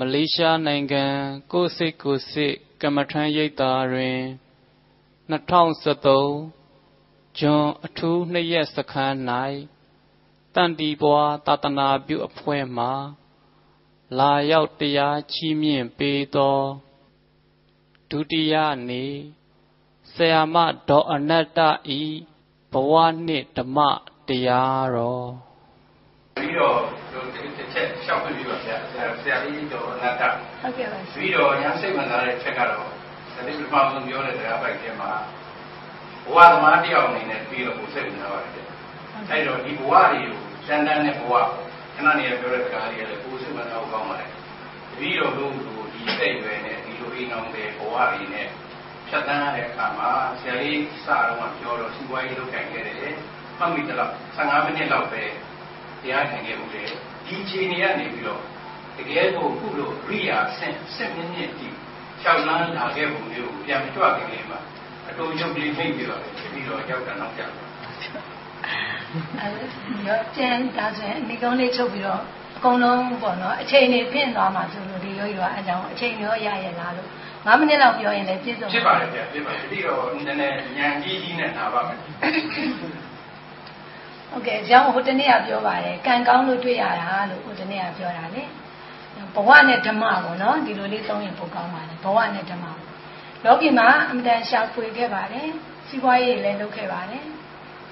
မလေးရှားနိုင်ငံကိုစိတ်ကိုစိတ်ကမ္မထမ်းရိပ်သာတွင်2013ဂျွန်အထူးနှစ်ရက်စခန်း၌တန်တီပွားသာသနာပြုအဖွဲ့မှလာရောက်တရားချီးမြှင့်ပေးသောဒုတိယနေ့ဆရာမဒေါ်အနတ္တဤဘဝနှင့်ဓမ္မတရားတော်ပြီးတော့တစ်ချက်ရှောက်ပြီးပါဗျာဆ ရာဆရာကြီးဒေါ်အနတ္တဟုတ်ကဲ့ပါပြီးတော့ညာစိတ်ဝင်စားတဲ့ချက်ကတော့ဒါလေးပထမဆုံးပြောတဲ့တရားပိုက်ထဲမှာဘဝသမားတယောက်အနေနဲ့ပြီးတော့ကိုစိတ်ဝင်စားပါတယ်အဲ့တော့ဒီဘဝတွေကိုစံတန်းတဲ့ဘဝခဏနေရပြောတဲ့စကားလေးလည်းကိုစိတ်ဝင်စားဖို့ကောင်းပါတယ်တပည့်တော်တို့ကိုဒီစိတ်ရွယ်နဲ့ဒီလိုအိမ်အောင်တဲ့ဘဝတွေနဲ့ဖြတ်တန်းရတဲ့အခါမှာဆရာကြီးစတော့ပြောတော့စီးပွားရေးလုပ်ခိုင်ခဲ့တယ်မှတ်မိတယ်လို့15မိနစ်လောက်ပဲတရားထိုင်ခဲ့မှုတယ်ဒီချိန်နေရနေပြီးတော့ တကယ်ကိုခုလိုရိယာဆင့်ဆင့်မြင့်မြင့်ဒီရှောက်လန်းလာခဲ့ပုံမျိုးကိုပြန်မကြွခင်လေးမှာအတူရုပ်လေးမိတ်ပြီးတော့ပြီးတော့ရောက်တာနောက်ကြတယ်အဲတော့ပြန်ဒါဆိုရင်ဒီကုန်းလေးချုပ်ပြီးတော့အကုန်လုံးပေါ့နော်အချိန်နေပြင့်သွားမှာဆိုလို့ဒီရောရောအကြောင်းအချိန်ရောရရလားလို့9မိနစ်လောက်ပြောရင်လည်းပြည့်စုံဖြစ်ပါတယ်ဗျဖြစ်ပါတယ်ဒီတော့နည်းနည်းညံကြီးကြီးနဲ့နာပါမယ်ဟုတ်ကဲ့ကျောင်းဟိုတနေ့ကပြောပါတယ်ကံကောင်းလို့တွေ့ရတာလို့ဟိုတနေ့ကပြောတာလေ ဘဝနဲ့ဓမ္မပေါ့နော်ဒီလိုလေးသုံးရင်ပိုကောင်းပါတယ်ဘဝနဲ့ဓမ္မလောကီမှာအမြဲတမ်းရှာဖွေခဲ့ပါတယ်စီးပွားရေးလည်းလုပ်ခဲ့ပါတယ်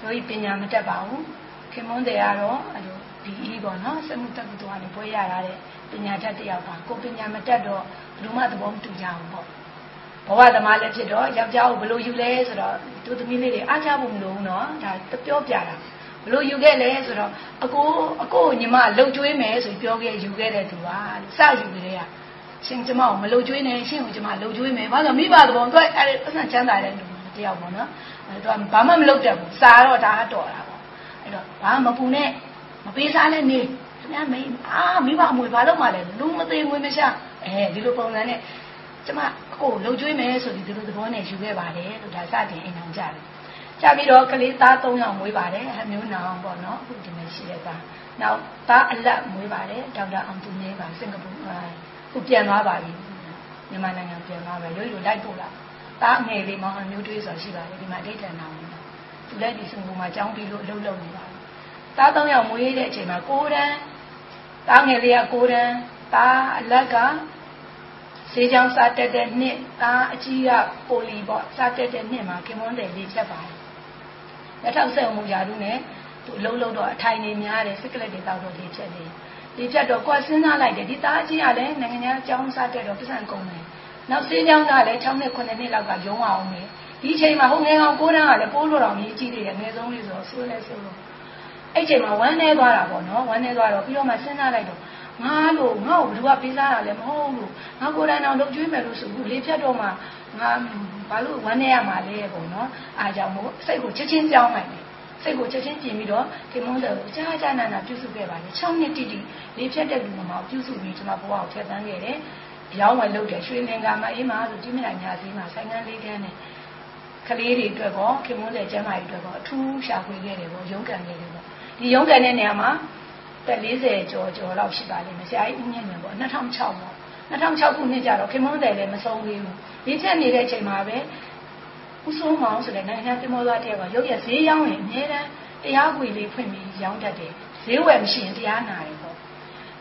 တို့ဤပညာမတတ်ပါဘူးခင်မွန်းတယ်ကတော့အဲ့လိုဒီအီးပေါ့နော်စမှုတက်ကူတော်ကနေပွဲရတာတဲ့ပညာတတ်တယောက်ပါကိုပညာမတတ်တော့ဘယ်လိုမှသဘောမတူကြဘူးပေါ့ဘဝသမားလည်းဖြစ်တော့ယောက်ျားကိုဘယ်လိုယူလဲဆိုတော့သူသမီးလေးတွေအားကြဖို့မလိုဘူးနော်ဒါပြောပြတာ ဘလို့ယူခဲ့လဲဆိုတော့အကိုအကိုညီမလှုပ်ကြွေးမယ်ဆိုပြောခဲ့ယူခဲ့တဲ့သူပါစယူကြတဲ့ကရှင်ကျမကိုမလှုပ်ကြွေးနဲ့ရှင်ကိုကျမလှုပ်ကြွေးမယ်ဘာလို့မိဘသဘောသူအဲ့အဲ့အဆန်ချမ်းသာတဲ့လူတယောက်ပေါ့နော်အဲ့တော့ဘာမှမလုပ်တတ်ဘူးစာတော့ဒါတော့တာပေါ့အဲ့တော့ဘာမပူနဲ့မပေးစားနဲ့နေခင်ဗျာမင်းအာမိဘအမွေဘာလို့မှလဲလူမသေးငွေမရှာအဲဒီလိုပုံစံနဲ့ကျမအကိုလှုပ်ကြွေးမယ်ဆိုပြီးဒီလိုသဘောနဲ့ယူခဲ့ပါတယ်လို့ဒါစတင်အိမ်အောင်ကြတယ် ကြပြီးတော့ကလေးသား၃ယောက်မွေးပါတယ်အမျိုးနောင်ပေါ့နော်အခုဒီမှာရှိတဲ့သားနောက်သားအလက်မွေးပါတယ်ဒေါက်တာအောင်သူနေပါစင်ကာပူခုပြန်သွားပါပြီမြန်မာနိုင်ငံပြန်သွားပါရွေးလို့လိုက်ပို့လာသားငယ်လေးမောင်အမျိုးတွေးဆိုရှိပါတယ်ဒီမှာဒိဋ္ဌာနာဝင်သူလည်းဒီစင်ကာပူမှာကျောင်းပြီးလို့အလုပ်လုပ်နေပါသား၃ယောက်မွေးတဲ့အချိန်မှာကိုတန်းသားငယ်လေးကကိုတန်းသားအလက်ကဈေးကြောင်းစားတက်တဲ့နှစ်သားအကြီးကပိုလီပေါ့စားတက်တဲ့နှစ်မှာခင်မွန်းတယ်လေးချက်ပါတယ် လက်ထောက်ဆက်မှုရာထူးနဲ့သူအလုံးလုံးတော့အထိုင်နေများတယ်စိတ်ကလေးတွေတောက်တော့လေးချက်နေဒီချက်တော့ကိုယ်စဉ်းစားလိုက်တယ်ဒီသားကြီးကလည်းနိုင်ငံခြားအကြောင်းစားတက်တော့ပတ်စံကုန်တယ်နောက်စေးကြောင်းကလည်း6နှစ်9နှစ်လောက်ကရုံးအောင်နေဒီအချိန်မှာဟိုငယ်ကောင်ကိုးတန်းကလည်းပိုးလို့တော့မြည်ကြည့်နေတယ်ငယ်ဆုံးလေးဆိုတော့ဆိုးလဲဆိုးလို့အဲ့ချိန်မှာဝမ်းနေသွားတာပေါ့နော်ဝမ်းနေသွားတော့ပြီးတော့မှစဉ်းစားလိုက်တော့ငါလို့ငါ့ကိုဘယ်သူကပေးစားတာလဲမဟုတ်လို့ငါကိုယ်တိုင်တော့လုပ်ကျွေးမယ်လို့ဆိုဘူးလေဖြတ်တော့မှ ငါဘာလို့ဝမ်းနေရမှာလဲပေါ့နော်အားကြောင့်မို့စိတ်ကိုချက်ချင်းကြောင်းလိုက်တယ်စိတ်ကိုချက်ချင်းပြင်ပြီးတော့ဒီမုန်းတယ်ကိုကြာကြာနာနာပြုစုခဲ့ပါလေ6နှစ်တိတိလေဖြတ်တဲ့လူမှာပြုစုပြီးကျွန်မဘဝကိုထည့်သန်းခဲ့တယ်ရောင်းဝယ်လုပ်တယ်ရွှေလင်္ကာမှာအေးမှာဆိုဒီမြညာစည်းမှာဆိုင်ကန်းလေးကန်းနဲ့ကလေးတွေအတွက်ပေါ့ခင်မွန်းတဲ့ကျမ်းမာရေးအတွက်ပေါ့အထူးရှာဖွေခဲ့တယ်ပေါ့ရုန်းကန်ခဲ့တယ်ပေါ့ဒီရုန်းကန်တဲ့နေရာမှာတက်40ကျော်ကျော်လောက်ရှိပါလိမ့်မယ်ဆရာကြီးဦးမြင့်မြင့်ပေါ့2006ပေါ့ 2006ခုနှစ်ကျတော့ခင်မွန်းတယ်လည်းမဆုံးသေးဘူးဒီချက်နေတဲ့အချိန်မှာပဲဦးစိုးမောင်ဆိုတဲ့နိုင်ငံတင်မောသားတယောက်ကရုပ်ရဈေးရောင်းရင်အများတန်းတရားခွေလေးဖွင့်ပြီးရောင်းတတ်တယ်ဈေးဝယ်မရှိရင်တရားနာတယ်ပေါ့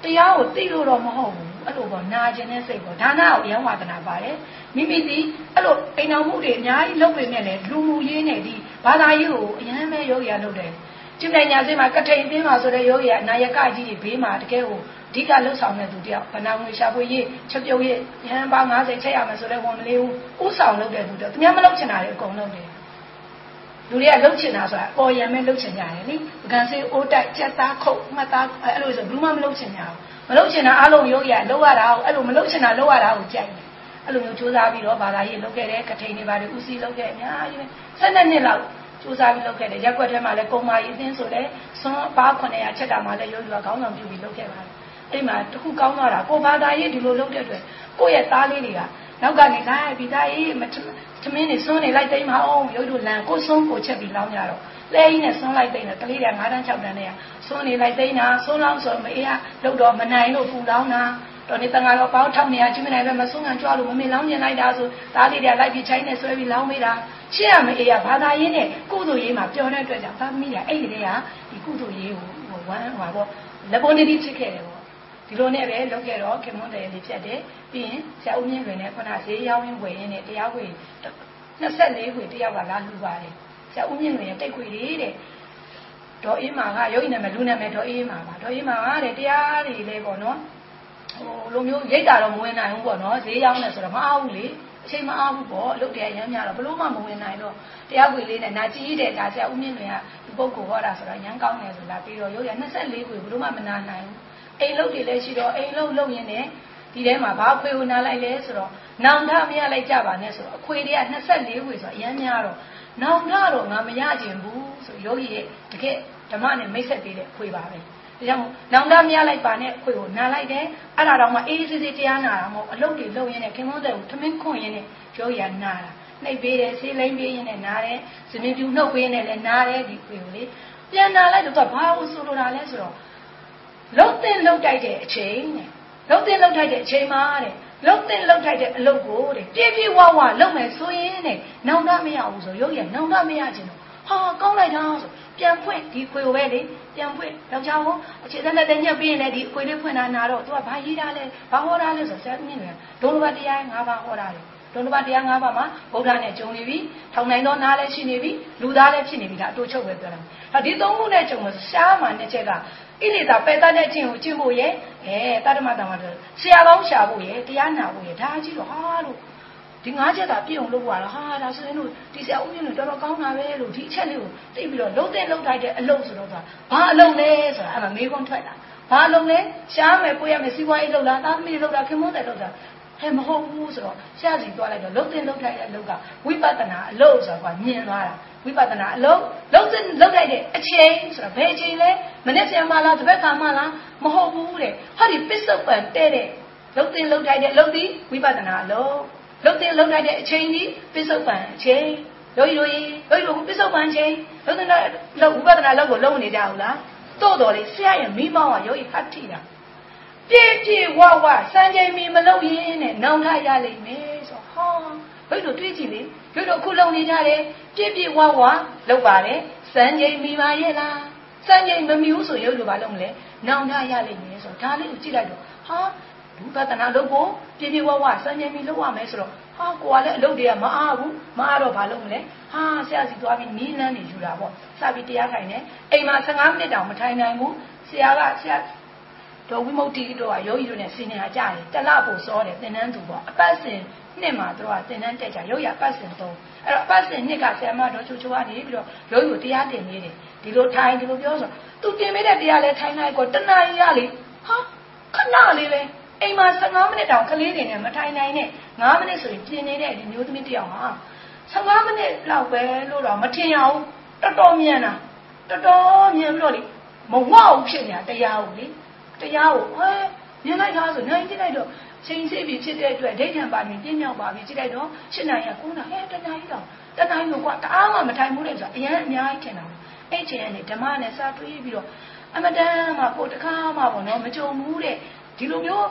တရားကိုသိလို့တော့မဟုတ်ဘူးအဲ့လိုပေါ့နာကျင်တဲ့စိတ်ပေါ့ဒါနကိုရန်ဝါဒနာပါတယ်မိမိစီအဲ့လိုအိမ်တော်မှုတွေအများကြီးလုပ်ပေမဲ့လည်းလူမှုရေးနဲ့ဒီဘာသာရေးကိုအရင်ပဲယောဂီရလုပ်တယ်ကျင့်ပညာစင်းမှာကထိန်ပင်းမှာဆိုတဲ့ယောဂီကနာယကကြီးတွေဘေးမှာတကယ်ကိုအ ဓိကလှုပ်ဆောင်တဲ့သူတယောက်ဗနာငွေရှာဖွေရေးချက်ပြုတ်ရေးရဟန်းပေါင်း90ချက်ရမယ်ဆိုတဲ့ဝန်မလေးဘူးဥဆောင်လုပ်တဲ့သူတော့သူများမလုပ်ချင်တာတွေအကုန်လုပ်တယ်လူတွေကလှုပ်ချင်တာဆိုတာပေါ်ရံမဲ့လှုပ်ချင်ကြတယ်နိပကံစေးအိုးတိုက်ကြက်သားခုတ်မှတ်သားအဲ့လိုဆိုဘူးမှမလှုပ်ချင်ကြဘူးမလှုပ်ချင်တာအလုံးယောဂီကလှုပ်ရတာအဲ့လိုမလှုပ်ချင်တာလှုပ်ရတာကိုကြိုက်တယ်အဲ့လိုမျိုးစူးစမ်းပြီးတော့ဘာသာရေးလုပ်ခဲ့တယ်ကထိန်တွေပါတယ်ဥစည်းလုပ်ခဲ့အများကြီးပဲ၁၂နှစ်လောက်စူးစမ်းပြီးလုပ်ခဲ့တယ်ရက်ွက်ထဲမှာလည်းကုံမာရေးအသင်းဆိုလည်းဆွမ်းပါ900ချက်တာမှလည်းရုပ်ရွာခေါင်းဆောင်ပြုပြီးလုပ်ခဲ့ပါတယ် အဲ့မှာတခုကောင်းသွားတာကိုဘာသာရေးဒီလိုလုပ်တဲ့အတွက်ကိုယ့်ရဲ့သားလေးတွေကနောက်ကနေလိုက်ပြီးသားရေးသမင်းနေစွန်းနေလိုက်သိမ်းမအောင်ရုပ်တို့လန်ကိုစွန်းကိုချက်ပြီးလောင်းကြတော့လဲကြီးနဲ့စွန်းလိုက်သိမ်းတယ်ကလေးတွေက9တန်း6တန်းနဲ့စွန်းနေလိုက်သိမ်းတာစွန်းလောင်းဆိုမအေးကလောက်တော့မနိုင်လို့ပူလောင်းတာတော်နေတန်ဃာတော်ပေါင်းထောက်နေရချင်းမနိုင်ပဲမဆုံးခံကြွလို့မမေလောင်းကျင်လိုက်တာဆိုသားလေးတွေကလိုက်ပြီးချိုင်းနဲ့ဆွဲပြီးလောင်းမိတာရှေ့ရမအေးရဘာသာရေးနဲ့ကုသိုလ်ရေးမှာပြောတဲ့အတွက်ကြောင့်သားသမီးတွေကအဲ့ဒီတည်းကဒီကုသိုလ်ရေးကိုဟိုဝမ်းဟိုပေါ့လက်ပေါ်နေပြီးဖြစ်ခဲ့တယ်ပေါ့ ဒီလိုနဲ့ပဲလုပ်ခဲ့တော့ခင်မွန်းတယ်လေးဖြတ်တယ်ပြီးရင်ဆရာဦးမြင့်လွင်နဲ့ခုနဈေးရောင်းရင်းဝယ်ရင်းနဲ့တရားဝယ်24ခွေတယောက်ကလာလှူပါတယ်ဆရာဦးမြင့်လွင်ရဲ့တိတ်ခွေလေးတဲ့ဒေါ်အေးမာကရုပ်နာမည်လူနာမည်ဒေါ်အေးမာပါဒေါ်အေးမာကတဲ့တရားတွေလဲပေါ့နော်ဟိုလိုမျိုးရိတ်တာတော့မဝင်နိုင်ဘူးပေါ့နော်ဈေးရောင်းနေဆိုတော့မအားဘူးလေအချိန်မအားဘူးပေါ့အလုပ်တရားရမ်းများတော့ဘလို့မှမဝင်နိုင်တော့တရားခွေလေးနဲ့နာကြည့်တဲ့ဒါဆရာဦးမြင့်လွင်ကဒီပုဂ္ဂိုလ်ဟောတာဆိုတော့ရမ်းကောင်းတယ်ဆိုလာပြီးတော့ရုပ်ရ24ခွေဘလို့မှမနာနိုင်ဘူး အိမ်လုတ်တွေလည်းရှိတော့အိမ်လုတ်လုတ်ရင်းနဲ့ဒီထဲမှာဘာခွေကိုနားလိုက်လဲဆိုတော့နောင်ထမရလိုက်ကြပါနဲ့ဆိုတော့အခွေတွေက24ခွေဆိုတော့အရမ်းများတော့နောင်ထတော့ငါမရကျင်ဘူးဆိုယောဂီရဲ့တကယ်ဓမ္မနဲ့မိတ်ဆက်ပေးတဲ့ခွေပါပဲဒါကြောင့်နောင်တမရလိုက်ပါနဲ့ခွေကိုနာလိုက်တယ်အဲ့ဒါတော့မှအေးအေးဆေးဆေးတရားနာတာမဟုတ်အလုပ်တွေလုပ်ရင်းနဲ့ခင်မောတဲ့ကိုထမင်းခွန့်ရင်းနဲ့ယောဂီကနာတာနှိပ်ပေးတယ်ဆေးလိမ့်ပေးရင်းနဲ့နာတယ်ဇမင်းပြူနှုတ်ပေးနေလည်းနာတယ်ဒီခွေကိုလေပြန်နာလိုက်တော့ဘာလို့ဆိုလိုတာလဲဆိုတော့ လုံတဲ့လုံတိုက်တဲ့အချိန်နဲ့လုံတဲ့လုံတိုက်တဲ့အချိန်မှာတဲ့လုံတဲ့လုံတိုက်တဲ့အလုပ်ကိုတဲ့ပြေးပြေးဝဝလုံမယ်ဆိုရင်တဲ့နောင်တမရဘူးဆိုရုပ်ရနောင်တမရခြင်းတော့ဟာကောင်းလိုက်တာဆိုပြန်ဖွင့်ဒီခွေကိုပဲလေပြန်ဖွင့်ယောက်ျားကိုအခြေသက်နဲ့တညက်ပြီးရင်လည်းဒီခွေလေးဖွင့်တာနာတော့သူကဘာရေးတာလဲဘာဟောတာလဲဆိုဆရာမြင့်တယ်ဒုလဘတရား၅ပါးဟောတာလေဒုလဘတရား၅ပါးမှာဗုဒ္ဓနဲ့ဂျုံနေပြီထောင်နိုင်သောနားလည်းရှိနေပြီလူသားလည်းဖြစ်နေပြီဒါအတူချုပ်ပဲပြောတာဟာဒီသုံးခုနဲ့ဂျုံလို့ရှားမှတစ်ချက်က ဣလိတာပယ်တတ်တဲ့ခြင်းကိုကျင့်ဖို့ရဲ့အဲတတ္တမတံမှာဆရာကောင်းရှာဖို့ရဲ့တရားနာဖို့ရဲ့ဒါကြီးတော့ဟာလို့ဒီငါးချက်ကပြည့်အောင်လုပ်ရတာဟာဒါဆိုရင်တို့ဒီဆရာဦးမြင့်တို့တော်တော်ကောင်းတာပဲလို့ဒီအချက်လေးကိုသိပြီးတော့လုံးတဲ့လုံးထိုက်တဲ့အလုပ်ဆိုတော့ဘာအလုပ်လဲဆိုတာအဲ့မှာမေးခွန်းထွက်လာဘာအလုပ်လဲရှားမယ်ကိုရမယ်စီးပွားရေးလုပ်လားသားသမီးလုပ်တာခင်မုန်းတယ်လုပ်တာဟဲ့မဟုတ်ဘူးဆိုတော့ရှားစီသွားလိုက်တော့လုံးတဲ့လုံးထိုက်တဲ့အလုပ်ကဝိပဿနာအလုပ်ဆိုတာကမြင်သွားတာ ဝိပဿနာအလုပ်လုံးတဲ့လုံးလိုက်တဲ့အချိန်ဆိုတော့ဘယ်အချိန်လဲမနေ့ပြန်မှလားတစ်ပတ်ခါမှလားမဟုတ်ဘူးတဲ့ဟာဒီပစ္စုပန်တဲ့တဲ့လုံးတဲ့လုံးထိုက်တဲ့အလုပ်ဒီဝိပဿနာအလုပ်လှုပ်တဲ့လှုပ်လိုက်တဲ့အချိန်ကြီးပစ္စုပန်အချိန်တို့ရိုးရီတို့ရိုးပစ္စုပန်ချိန်လှုပ်တဲ့လှုပ်ဝိပဿနာလှုပ်ကိုလုံးနေကြဘူးလားတို့တော်လေးဆရာရဲ့မိမောင်းကယောဂီဖတ်ထိတာပြည့်ပြည့်ဝဝစံချိန်မီမလုပ်ရင်နဲ့နောင်ထရလိမ့်မယ်ဆိုဟော ဘယ်လိုတွေးကြည့်လေတို့တို့ခုလုံနေကြတယ်ပြည့်ပြည့်ဝဝလုပ်ပါတယ်စံချိန်မီပါရဲ့လားစံချိန်မမီဘူးဆိုရုပ်လိုပါလုံးမလဲနောင်ထရလိမ့်မယ်ဆိုဒါလေးကိုကြည့်လိုက်တော့ဟာဝိပဿနာလုပ်ဖို့ပြပြဝဝစံချိန်မီလုပ်ရမယ်ဆိုတော့ဟာကိုကလည်းအလုပ်တွေကမအားဘူးမအားတော့ဘာလုပ်မလဲဟာဆရာစီသွားပြီးနီးလန်းနေယူတာပေါ့စပြီးတရားထိုင်နေအိမ်မှာ15မိနစ်တောင်မထိုင်နိုင်ဘူးဆရာကဆရာ တော်ဝိမု ക്തി တို့ကယောဂီတို့နဲ့ဆင်နေတာကြတယ်တလဖို့စောတယ်သင်တန်းသူပေါ့အပတ်စဉ်နှစ်မှာတို့ကသင်တန်းတက်ကြယောဂီအပတ်စဉ်သုံးအဲ့တော့အပတ်စဉ်နှစ်ကဆရာမတော်ချိုချိုကနေပြီးတော့ယောဂီကိုတရားတင်နေတယ်ဒီလိုထိုင်ဒီလိုပြောဆိုသူတင်ပေးတဲ့တရားလဲထိုင်လိုက်ကောတဏှာကြီးရလေဟာခဏလေးပဲအိမ်မှာ15မိနစ်တောင်ကလေးတွေနဲ့မထိုင်နိုင်နဲ့9မိနစ်ဆိုရင်ပြင်နေတဲ့ဒီမျိုးသမီးတယောက်ဟာ15မိနစ်လောက်ပဲလို့တော့မထင်ရဘူးတော်တော်မြန်တာတော်တော်မြန်ပြီးတော့လေမဝဘူးဖြစ်နေတာတရားကိုလေ တရားကိုဟဲမြင်လိုက်တာဆိုနိုင်ကြည့်လိုက်တော့ချိန်စေးပြီဖြစ်တဲ့အတွက်ဒိဋ္ဌံပါရင်ပြင်းမြောက်ပါပြီကြည့်လိုက်တော့ရှင်းနိုင်ရ9နာဟဲတဏှာကြီးတော့တဏှာကြီးကတအားမှမထိုင်ဘူးလေဆိုတော့အရင်အများကြီးထင်တာအဲ့ချိန်ကနေဓမ္မနဲ့စာတွေးပြီးတော့အမတန်မှကိုတခါမှပေါ့နော်မကြုံဘူးတဲ့ဒီလိုမျိုး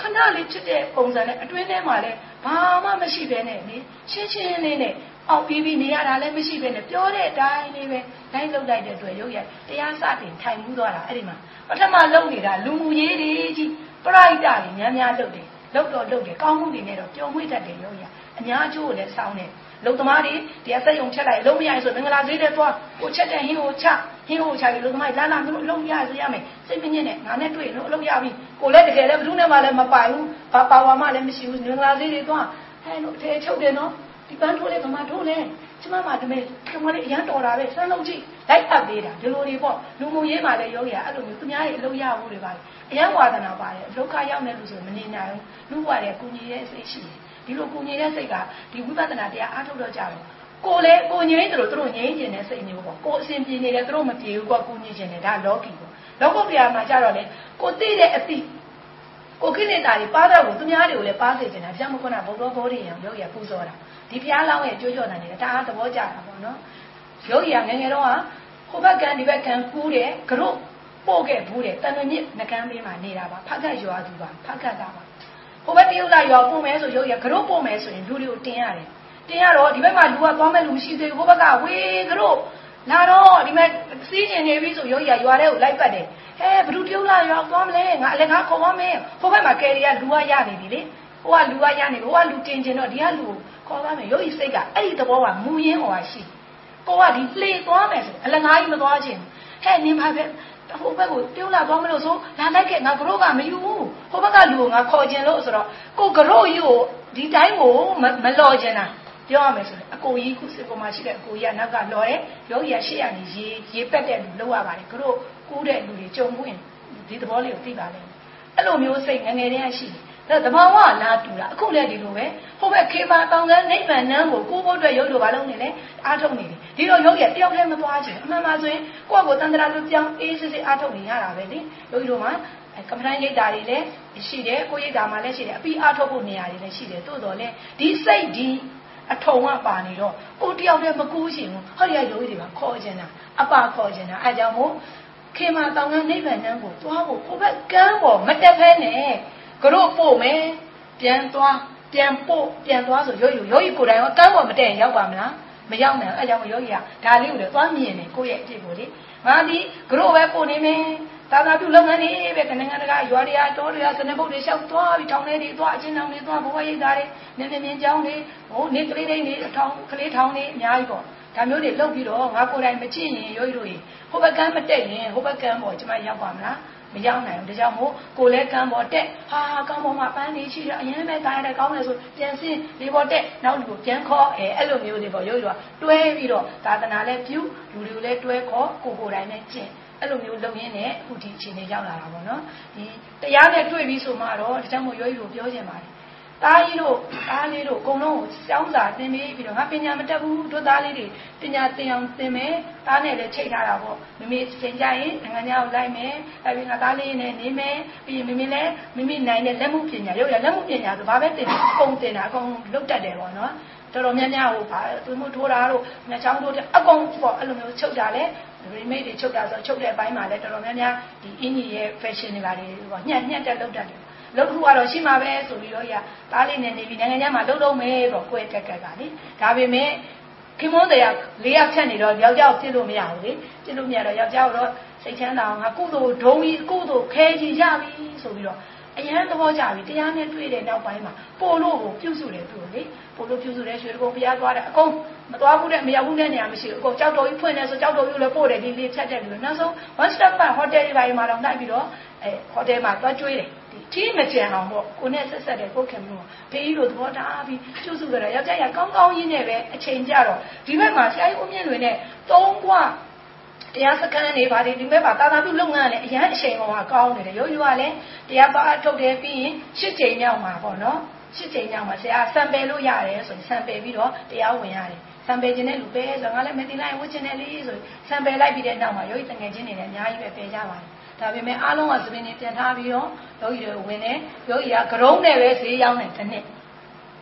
ခဏလေးဖြစ်တဲ့ပုံစံနဲ့အတွင်းထဲမှာလည်းဘာမှမရှိဘဲနဲ့လေရှင်းရှင်းလေးနဲ့အောက်ပြီးပြီးနေရတာလည်းမရှိဘဲနဲ့ပြောတဲ့အတိုင်းလေးပဲတိုင်းလောက်လိုက်တဲ့အတွက်ရုပ်ရတရားစတင်ထိုင်မှုသွားတာအဲ့ဒီမှာ ပထမလုံနေတာလူမှုရေးတွေကြီးပရိုက်တာတွေများများလုပ်တယ်လုပ်တော့လုပ်တယ်ကောင်းမှုတွေနဲ့တော့ပျော်မွေ့တတ်တယ်ရုပ်ရအများကျိုးကိုလည်းစောင်းတယ်လုံသမားတွေတရားစက်ယုံချက်လိုက်လုံးမရဆိုမင်္ဂလာဈေးတဲ့သွားကိုချက်တဲ့ဟင်းကိုချဟင်းကိုချပြီးလုံသမားလာလာမျိုးအလုံးရဆိုရမယ်စိတ်မညစ်နဲ့ငါနဲ့တွေ့လို့အလုံးရပြီကိုလည်းတကယ်လည်းဘယ်သူနဲ့မှလည်းမပိုင်ဘူးဘာပါဝါမှလည်းမရှိဘူးမင်္ဂလာဈေးတွေသွားဟဲ့လို့ထဲချုပ်တယ်နော်ဒီပန်းထိုးလေးဗမာထိုးလဲ ကျမမှတမဲကျမလေးအရန်တော်တာပဲစမ်းလုံးကြည့်လိုက်အပ်သေးတာဒီလိုတွေပေါ့လူမှုရေးမှာလည်းယောဂီကအဲ့လိုမျိုးသူများရဲ့အလုပ်ရဖို့တွေပါလေအရန်ဝါဒနာပါတယ်ဒုက္ခရောက်နေလို့ဆိုမနေနိုင်ဘူးလူ့ဘဝရဲ့ကုညီရဲ့စိတ်ရှိတယ်ဒီလိုကိုငြိမ်တဲ့စိတ်ကဒီဝိပဿနာတရားအားထုတ်တော့ကြတော့ကိုလည်းကိုငြိမ်တယ်လို့သူတို့ငြိမ်ကျင်တဲ့စိတ်မျိုးပေါ့ကိုအစဉ်ပြေနေတယ်သူတို့မပြေဘူးကွာကိုငြိမ်ကျင်တယ်ဒါလောကီပေါ့လောကုတ္တရာမှာကြတော့လေကိုသိတဲ့အသိကိုခိနေတာတွေပါတော့ကိုသူများတွေကိုလည်းပါစေချင်တာဗျာမခွနာဘုရားဘောဓိယံယောဂီကပူဇော်တာ ဒီဘုရားလောင်းရဲ့ကြွကြော်တယ်နေတာအားသဘောကျတာပေါ့နော်ယောဂီကငငယ်တော့ကဟိုဘက်ကံဒီဘက်ကံကူးတယ်ကရုပို့ခဲ့ဘူးတဲ့တန်လွင်မြစ်ငကန်းပေးမှာနေတာပါဖက်ကတ်ရွာသူပါဖက်ကတ်သားပါဟိုဘက်တရုတ်လာရွာပို့မယ်ဆိုရုပ်ရကတော့ပို့မယ်ဆိုရင်လူတွေကိုတင်ရတယ်တင်ရတော့ဒီဘက်မှာလူကသွားမဲ့လူမရှိသေးဘူးဟိုဘက်ကဝေးကတော့လာတော့ဒီမဲ့စီးကျင်နေပြီဆိုရုပ်ရရွာတဲ့ကိုလိုက်ပတ်တယ်ဟဲဘလူတရုတ်လာရွာသွားမလဲငါအလည်းငါခေါ်ပါမယ်ဟိုဘက်မှာကယ်ရီကလူကရနေပြီလေဟိုကလူကရနေဟိုကလူတင်ကျင်တော့ဒီကလူကို ခေါ်ပါမယ်ရုပ်ရစိတ်ကအဲ့ဒီသဘောကမူရင်းဟောရှိကိုကဒီလှေသွားမယ်ဆိုအလငါးကြီးမသွားခြင်းဟဲ့နင်ပါပဲဟိုဘက်ကိုပြုံးလာသွားမလို့ဆိုလာလိုက်ခဲ့ငါကတော့ကမယူဘူးဟိုဘက်ကလူကိုငါခေါ်ခြင်းလို့ဆိုတော့ကိုကတော့ယူကိုဒီတိုင်းကိုမလော်ခြင်းတာပြောရမယ်ဆိုရင်အကိုကြီးခုစစ်ပေါ်မှာရှိတဲ့အကိုကြီးကနောက်ကလော်တယ်ယောဂီကရှေ့ကနေရေရေပက်တဲ့လူလောက်ရပါတယ်ကတော့ကူးတဲ့လူတွေကြုံမှုရင်ဒီသဘောလေးကိုသိပါလိမ့်မယ်အဲ့လိုမျိုးစိတ်ငငယ်တည်းကရှိတယ် ဒါတဘာဝလာတူတာအခုလည်းဒီလိုပဲဟိုဘက်ခေပါတောင်ကနိဗ္ဗာန်နန်းကိုကိုဖို့အတွက်ရုပ်လိုဘာလုပ်နေလဲအားထုတ်နေတယ်ဒီလိုရုပ်ရတယောက်တည်းမသွားချင်အမှန်ပါဆိုရင်ကိုယ့်ကိုတန်တရာလူပြောင်းအေးစစ်စစ်အားထုတ်နေရတာပဲလေရုပ်တို့မှာကမ္မဋ္ဌာန်းရိပ်တာတွေလည်းရှိတယ်ကိုရိပ်တာမှာလည်းရှိတယ်အပြီးအားထုတ်ဖို့နေရာတွေလည်းရှိတယ်သို့တော်လည်းဒီစိတ်ဒီအထုံကပါနေတော့ကိုတယောက်တည်းမကူးရှင်ဘူးဟောဒီကရုပ်တွေပါခေါ်ချင်တာအပခေါ်ချင်တာအဲကြောင့်မို့ခေမာတောင်ကနိဗ္ဗာန်နန်းကိုသွားဖို့ကိုဘက်ကမ်းပေါ်မတက်ဖဲနဲ့က တော့ပို့မယ်ပြန်သွားပြန်ပို့ပြန်သွားဆိုရောယူရောယူကိုယ်တိုင်ရောကမ်းပေါ်မတက်ရင်ရောက်ပါမလားမရောက်နိုင်အဲကြောင့်ရောယူကဒါလေးကိုလည်းသွားမြင်တယ်ကိုယ့်ရဲ့အဖြစ်ကိုလေငါဒီကတော့ပဲပို့နေမယ်သာသာပြုလုပ်ငန်းတွေပဲကနိုင်ငံတကာရွာတွေကတောတွေကစနေဘုတ်တွေရှောက်သွားပြီးထောင်ထဲတွေသွားအချင်းတောင်တွေသွားဘဝရိတ်သားတွေမြင်းမြင်းကျောင်းတွေဟိုနေကလေးတွေနေထောင်ကလေးထောင်တွေအများကြီးပေါ့ဒါမျိုးတွေလုပ်ပြီးတော့ငါကိုယ်တိုင်မကြည့်ရင်ရောယူတို့ဟိုဘက်ကမ်းမတက်ရင်ဟိုဘက်ကမ်းပေါ်ကျမရောက်ပါမလား မရောက်နိုင်ဘူးဒါကြောင့်မို့ကိုလည်းကံပေါ်တက်ဟာကံပေါ်မှာပန်းနေရှိတော့အရင်ပဲတားရတယ်ကောင်းတယ်ဆိုပြန်စင်းဒီပေါ်တက်နောက်လူကိုပြန်ခေါ်အဲအဲ့လိုမျိုးတွေပေါ့ရုပ်ရွာတွဲပြီးတော့သာသနာလည်းပြုလူတွေကိုလည်းတွဲခေါ်ကိုကိုယ်တိုင်နဲ့ကျင့်အဲ့လိုမျိုးလုပ်ရင်းနဲ့အခုဒီအခြေအနေရောက်လာတာပေါ့နော်ဒီတရားနဲ့တွေ့ပြီးဆိုမှတော့ဒါကြောင့်မို့ရုပ်ရွာပြောချင်ပါတယ်သားကြီးတို့ သားလေးတို့အကုန်လုံးကိုစောင်းစာသင်ပြီးပြီးတော့ငါပညာမတတ်ဘူးတို့သားလေးတွေပညာသင်အောင်သင်မယ်သားနဲ့လည်းချိန်ထားတာပေါ့မမေချိန်ကြရင်နိုင်ငံခြားကိုလိုက်မယ်အဲပြီးငါသားလေးနဲ့နေမယ်ပြီးရင်မမေလည်းမိမိနိုင်တဲ့လက်မှုပညာရုပ်ရလက်မှုပညာဆိုဘာပဲသင်အကုန်သင်တာအကုန်လုတ်တတ်တယ်ပေါ့နော်တော်တော်များများဟိုဗာသူမှုထိုးတာတို့ငါချောင်းတို့အကုန်ပေါ့အဲ့လိုမျိုးချုပ်တာလဲရီမိတ်တွေချုပ်တာဆိုချုပ်တဲ့အပိုင်းမှာလဲတော်တော်များများဒီအင်ကြီးရဲ့ fashion တွေပါတွေပေါ့ညှက်ညှက်တက်လုတ်တတ်တယ် လုံခုကတော့ရှိမှာပဲဆိုပြီးတော့ရသားလေးနဲ့နေပြီးနိုင်ငံခြားမှာလုံလုံမယ်ပေါ့ကိုယ်တက်ကက်ကလေဒါပေမဲ့ခင်မွန်းတရားလေးယောက်ချက်နေတော့ယောက်ျားကိုပြစ်လို့မရဘူးလေပြစ်လို့မရတော့ယောက်ျားကိုတော့စိတ်ချမ်းသာအောင်ငါကုသိုလ်ဒုံကြီးကုသိုလ်ခဲကြီးရပြီဆိုပြီးတော့အရန်သဘောကြပြီတရားနဲ့တွေ့တဲ့နောက်ပိုင်းမှာပို့လို့ကိုပြုစုတယ်သူလေပို့လို့ပြုစုတယ်ရွှေတကုံဘုရားသွားတယ်အကုန်မသွားဘူးတဲ့မရောက်ဘူးတဲ့နေရာမရှိဘူးအကုန်ကြောက်တော်ကြီးဖွင့်တယ်ဆိုကြောက်တော်ကြီးလည်းပို့တယ်ဒီလေးဖြတ်တယ်လို့နောက်ဆုံး one step back hotel တွေပိုင်းမှာတော့နိုင်ပြီးတော့အဲဟိုတယ်မှာသွားကျွေးတယ် ဒီမကြံအောင်ပေါ့ကိုနဲ့ဆက်ဆက်တဲ့ကိုခင်မျိုးဘေးကြီးလိုသဘောထားပြီးကျွစုကြတယ်ယောက်ျားရကောင်းကောင်းကြီးနဲ့ပဲအချိန်ကြတော့ဒီဘက်မှာဆရာကြီးဦးမြင့်လွင်နဲ့သုံးကွတရားစခန်းနေပါတယ်ဒီဘက်မှာတာသာပြုလုပ်ငန်းလည်းအရန်အချိန်ပေါ်မှာကောင်းနေတယ်ရိုးရိုးကလည်းတရားပါထုတ်တယ်ပြီးရင်ရှစ်ချိန်မြောက်မှာပေါ့နော်ရှစ်ချိန်မြောက်မှာဆရာဆံပယ်လို့ရတယ်ဆိုရင်ဆံပယ်ပြီးတော့တရားဝင်ရတယ်ဆံပယ်ခြင်းတဲ့လူပဲဆိုတော့ငါလည်းမတင်လိုက်ဝှခြင်းတဲ့လေးဆိုဆံပယ်လိုက်ပြီးတဲ့နောက်မှာယောဂီတငယ်ချင်းတွေလည်းအများကြီးပဲပယ်ကြပါတယ် ဒါပေမဲ့အားလုံးကသပင်းတွေပြန်ထားပြီးတော့ယောဂီတွေဝင်တယ်ယောဂီကကရုံးနဲ့ပဲဈေးရောက်တယ်တစ်နှစ်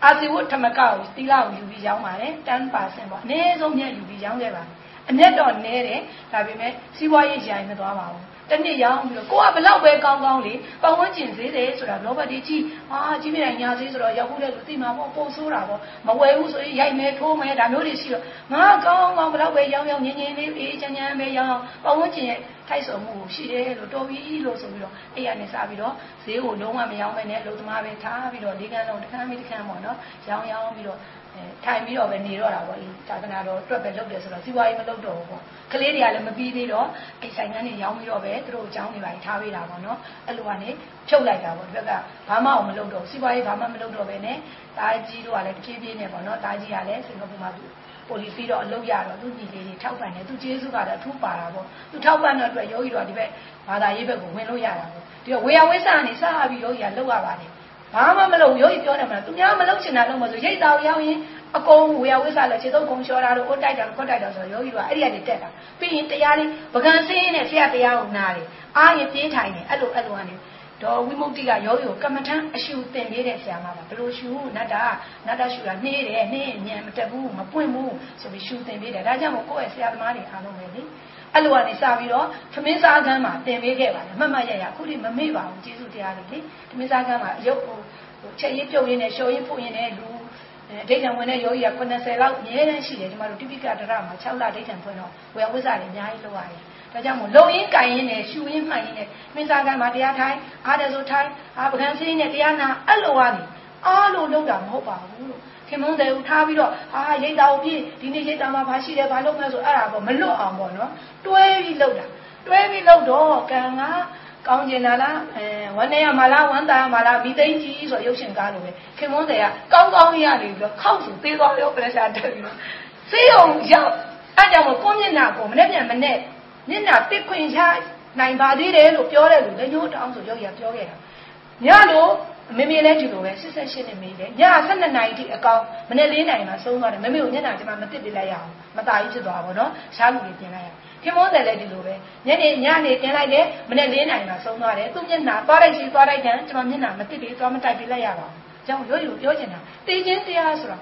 အာဇီဝထမကကိုသီလကိုယူပြီးရောင်းပါတယ်10%ပေါ့အနည်းဆုံးမြတ်ယူပြီးရောင်းခဲ့ပါတယ်အမျက်တော့နည်းတယ်ဒါပေမဲ့စီးပွားရေးဂျိုင်မသွားပါဘူး တနေ့ရောင်းပြီးတော့ကိုကဘလောက်ပဲကောင်းကောင်းလေပတ်ဝန်းကျင်ဈေးတယ်ဆိုတာလောဘတိကြီးဟာကြီးမြညာဈေးဆိုတော့ရောက်ဖို့လည်းသူသိမှာပေါ့ပို့ဆိုးတာပေါ့မဝယ်ဘူးဆိုရင်ရိုက်မယ်ထိုးမယ်ဒါမျိုးတွေရှိတော့ငါကောင်းကောင်းဘလောက်ပဲရောင်းရောင်းငင်းငင်းလေးအေးချမ်းချမ်းပဲရောင်းပတ်ဝန်းကျင်ရဲ့ထိုက်ဆုံမှုရှိတယ်လို့တော်ပြီလို့ဆိုပြီးတော့အဲ့ရနေစပြီးတော့ဈေးကိုလုံးဝမရောင်းမဲနဲ့လုံသမားပဲထားပြီးတော့လေးကန်းလုံးတစ်ခန်းပြီးတစ်ခန်းပေါ့နော်ရောင်းရောင်းပြီးတော့ ထိုင်ပြီးတော့ပဲနေတော့တာပေါ့ဒီသာသနာတော်အတွက်ပဲလုပ်တယ်ဆိုတော့စီးပွားရေးမလုပ်တော့ဘူးပေါ့ကလေးတွေကလည်းမပြီးသေးတော့အဲ့ဆိုင်ကန်းတွေရောင်းပြီးတော့ပဲသူတို့အကြောင်းတွေပါထားပေးတာပေါ့နော်အဲ့လိုကနေဖြုတ်လိုက်တာပေါ့ဒီဘက်ကဘာမှအောင်မလုပ်တော့စီးပွားရေးဘာမှမလုပ်တော့ပဲနဲ့တာကြီးတို့ကလည်းတဖြည်းဖြည်းနဲ့ပေါ့နော်တာကြီးကလည်းစင်ကာပူမှာသူပိုလီပြီးတော့အလုပ်ရတော့သူညီလေးတွေထောက်ပံ့တယ်သူကျေးဇူးကတော့အထူးပါတာပေါ့သူထောက်ပံ့တဲ့အတွက်ယောဂီတော်ဒီဘက်ဘာသာရေးဘက်ကိုဝင်လို့ရတာပေါ့ဒီတော့ဝေယဝိဆာကနေစပြီးယောဂီကလောက်ရပါတယ် ဘာမှမလုပ်ယောဂီပြောတယ်မလားသူများမလုပ်ချင်တာလုပ်မှာဆိုရိတ်တာရောက်ရင်အကုန်ဝေယဝိဆာလည်းခြေသုံးကုံလျှော်တာတို့အိုးတိုက်တာခွတ်တိုက်တာဆိုတော့ယောဂီကအဲ့ဒီကနေတက်တာပြီးရင်တရားလေးပကံစင်းနဲ့ဆရာတရားကိုနားတယ်အားရင်ပြေးထိုင်တယ်အဲ့လိုအဲ့လိုကနေဒေါ်ဝိမု ക്തി ကယောဂီကိုကမ္မထမ်းအရှုသင်ပေးတဲ့ဆရာမပါဘလို့ရှုနတ်တာနတ်တာရှုတာနှေးတယ်နှေးညံမတက်ဘူးမပွင့်ဘူးဆိုပြီးရှုသင်ပေးတယ်ဒါကြောင့်မို့ကိုယ့်ရဲ့ဆရာသမားတွေအားလုံးပဲလေ အဲ့လိုကနေစပြီးတော့သမင်းစားကမ်းမှာတင်ပေးခဲ့ပါတယ်မှတ်မှတ်ရရအခုဒီမမေ့ပါဘူးကျေးဇူးတရားတွေလေသမင်းစားကမ်းမှာရုပ်ဟိုချက်ရည်ပြုတ်ရင်းနဲ့လျှော်ရင်းဖုတ်ရင်းနဲ့လူဒိဋ္ဌံဝင်တဲ့ယောဂီက90လောက်အများတန်းရှိတယ်ဒီမှာတို့တိပိကဒရမှာ6လဒိဋ္ဌံဖွင့်တော့ဝေဝိဇ္ဇာတွေအများကြီးလုပ်ရတယ်ဒါကြောင့်မို့လုံရင်းကြိုင်ရင်းနဲ့ရှူရင်းမှန်ရင်းနဲ့မင်းစားကမ်းမှာတရားထိုင်အားတယ်ဆိုထိုင်အာပကံစင်းနဲ့တရားနာအဲ့လိုကနေအားလို့လုပ်တာမဟုတ်ပါဘူးလို့ ခင်မုန်းတယ်ဦးထားပြီးတော့အာရိတ်တာကိုပြည့်ဒီနေ့ရိတ်တာမှာဘာရှိတယ်ဘာလုပ်မလဲဆိုအဲ့ဒါပေါ့မလွတ်အောင်ပေါ့နော်တွဲပြီးလုပ်တာတွဲပြီးလုပ်တော့ကံကကောင်းကျင်တာလားအဲဝန်းနေရမလားဝမ်းသာမလားမိသိန်းကြီးဆိုရုပ်ရှင်ကားလိုပဲခင်မွန်းတယ်ကကောင်းကောင်းရနေပြီးတော့ခောက်စုသေးသွားရောပလက်ရှာတက်ပြီးတော့စေးအောင်ရောက်အဲ့ကြောင့်မို့ကိုမျက်နှာကိုမနဲ့ပြန်မနဲ့မျက်နှာတစ်ခွင်ချနိုင်ပါသေးတယ်လို့ပြောတဲ့လူလည်းညိုးတောင်းဆိုရုပ်ရပြောခဲ့တာညလို့ မမေလည်းဒီလိုပဲ88နှစ်မေးတယ်ည12နာရီထိအကောင်မနေ့4နာရီမှာဆုံးသွားတယ်မမေကိုညနာကျမမတစ်ပြလိုက်ရအောင်မตายကြီးဖြစ်သွားပါတော့ရှားလူတွေပြင်လိုက်ရခင်မောတယ်လည်းဒီလိုပဲညနေညနေတင်လိုက်တယ်မနေ့4နာရီမှာဆုံးသွားတယ်သူမျက်နှာသွားလိုက်စီသွားလိုက်တယ်ကျမမျက်နှာမတစ်ပြသွားမတိုက်ပြလိုက်ရပါဘူးကြောင့်ရိုးရိုးပြောချင်တာတေးချင်းတရားဆိုတော့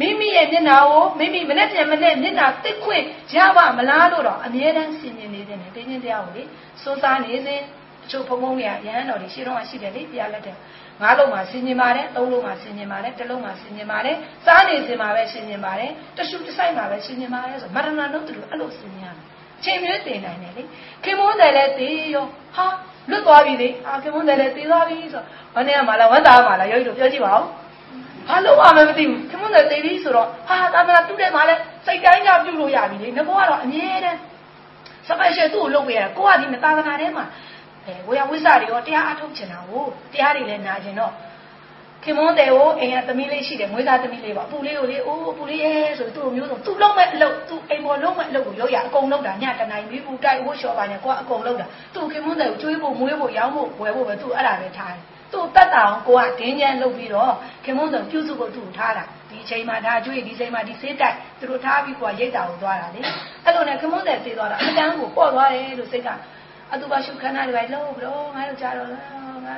မိမိရဲ့မျက်နှာကိုမိမိမနဲ့ပြန်မနဲ့မျက်နှာတစ်ခွင့်ရပါမလားလို့တော့အမြဲတမ်းဆင်ញင်နေတယ်တေးချင်းတရားကိုလေစိုးစားနေစဉ်အချို့ဖုံဖုံတွေကရဟန်းတော်တွေရှေ့တော့ရှိတယ်လေတရားလက်တဲ့ ငါးလုံးမှာဆင်ញင်ပါတယ်သုံးလုံးမှာဆင်ញင်ပါတယ်တစ်လုံးမှာဆင်ញင်ပါတယ်စားနေစဉ်မှာပဲဆင်ញင်ပါတယ်တရှုတဆိုင်မှာပဲဆင်ញင်ပါတယ်ဆိုမရဏနုတ်တူအဲ့လိုဆင်ញင်ရမယ်ချိန်မျိုးတင်နိုင်တယ်လေခင်မွန်းတယ်လည်းတေးရောဟာလွတ်သွားပြီလေအာခင်မွန်းတယ်လည်းတေးသွားပြီဆိုဘာနဲ့မှလားဝမ်းသာမှလားယောဂီတို့ပြောကြည့်ပါဦးဘာလို့မှမသိဘူးခင်မွန်းတယ်တေးပြီဆိုတော့ဟာသာမန်တူးတယ်မှလည်းစိတ်တိုင်းကပြုတ်လို့ရပြီလေငါကတော့အမြဲတမ်းစပယ်ရှယ်သူ့ကိုလုပ်ပေးရတာကိုကဒီမသာသနာထဲမှာ အဲဝေယဝိဇ္ဇတွေရောတရားအထုတ်ချင်တာကိုတရားတွေလည်းနာကျင်တော့ခင်မွန်းတယ်ကိုအိမ်ကသမီးလေးရှိတယ်မွေးသားသမီးလေးပေါ့အပူလေးကိုလေအိုးအပူလေးရဲဆိုသူ့မျိုးစုံသူ့လုံးမဲ့အလုပ်သူ့အိမ်ပေါ်လုံးမဲ့အလုပ်ကိုလုပ်ရအကုန်လုပ်တာညတနိုင်ပြီးဘူးတိုက်ဝှလျှော်ပါနဲ့ကိုကအကုန်လုပ်တာသူ့ခင်မွန်းတယ်ကိုကျွေးဖို့မွေးဖို့ရောင်းဖို့ဝယ်ဖို့ပဲသူ့အဲ့ဒါပဲထားတယ်သူ့တက်တာအောင်ကိုကဒင်းချမ်းလုပ်ပြီးတော့ခင်မွန်းတယ်ပြုစုဖို့သူ့ထားတာဒီချိန်မှာဒါကျွေးဒီချိန်မှာဒီဆေးတိုက်သူတို့ထားပြီးကိုကရိတ်တာကိုသွားတာလေအဲ့လိုနဲ့ခင်မွန်းတယ်သေးသွားတာအတန်းကိုပေါ့သွားတယ်လို့စိတ်က အတူပါရှုခန္ဓာတွေပဲလို့ဘလို့ငါတို့ကြတော့ငါ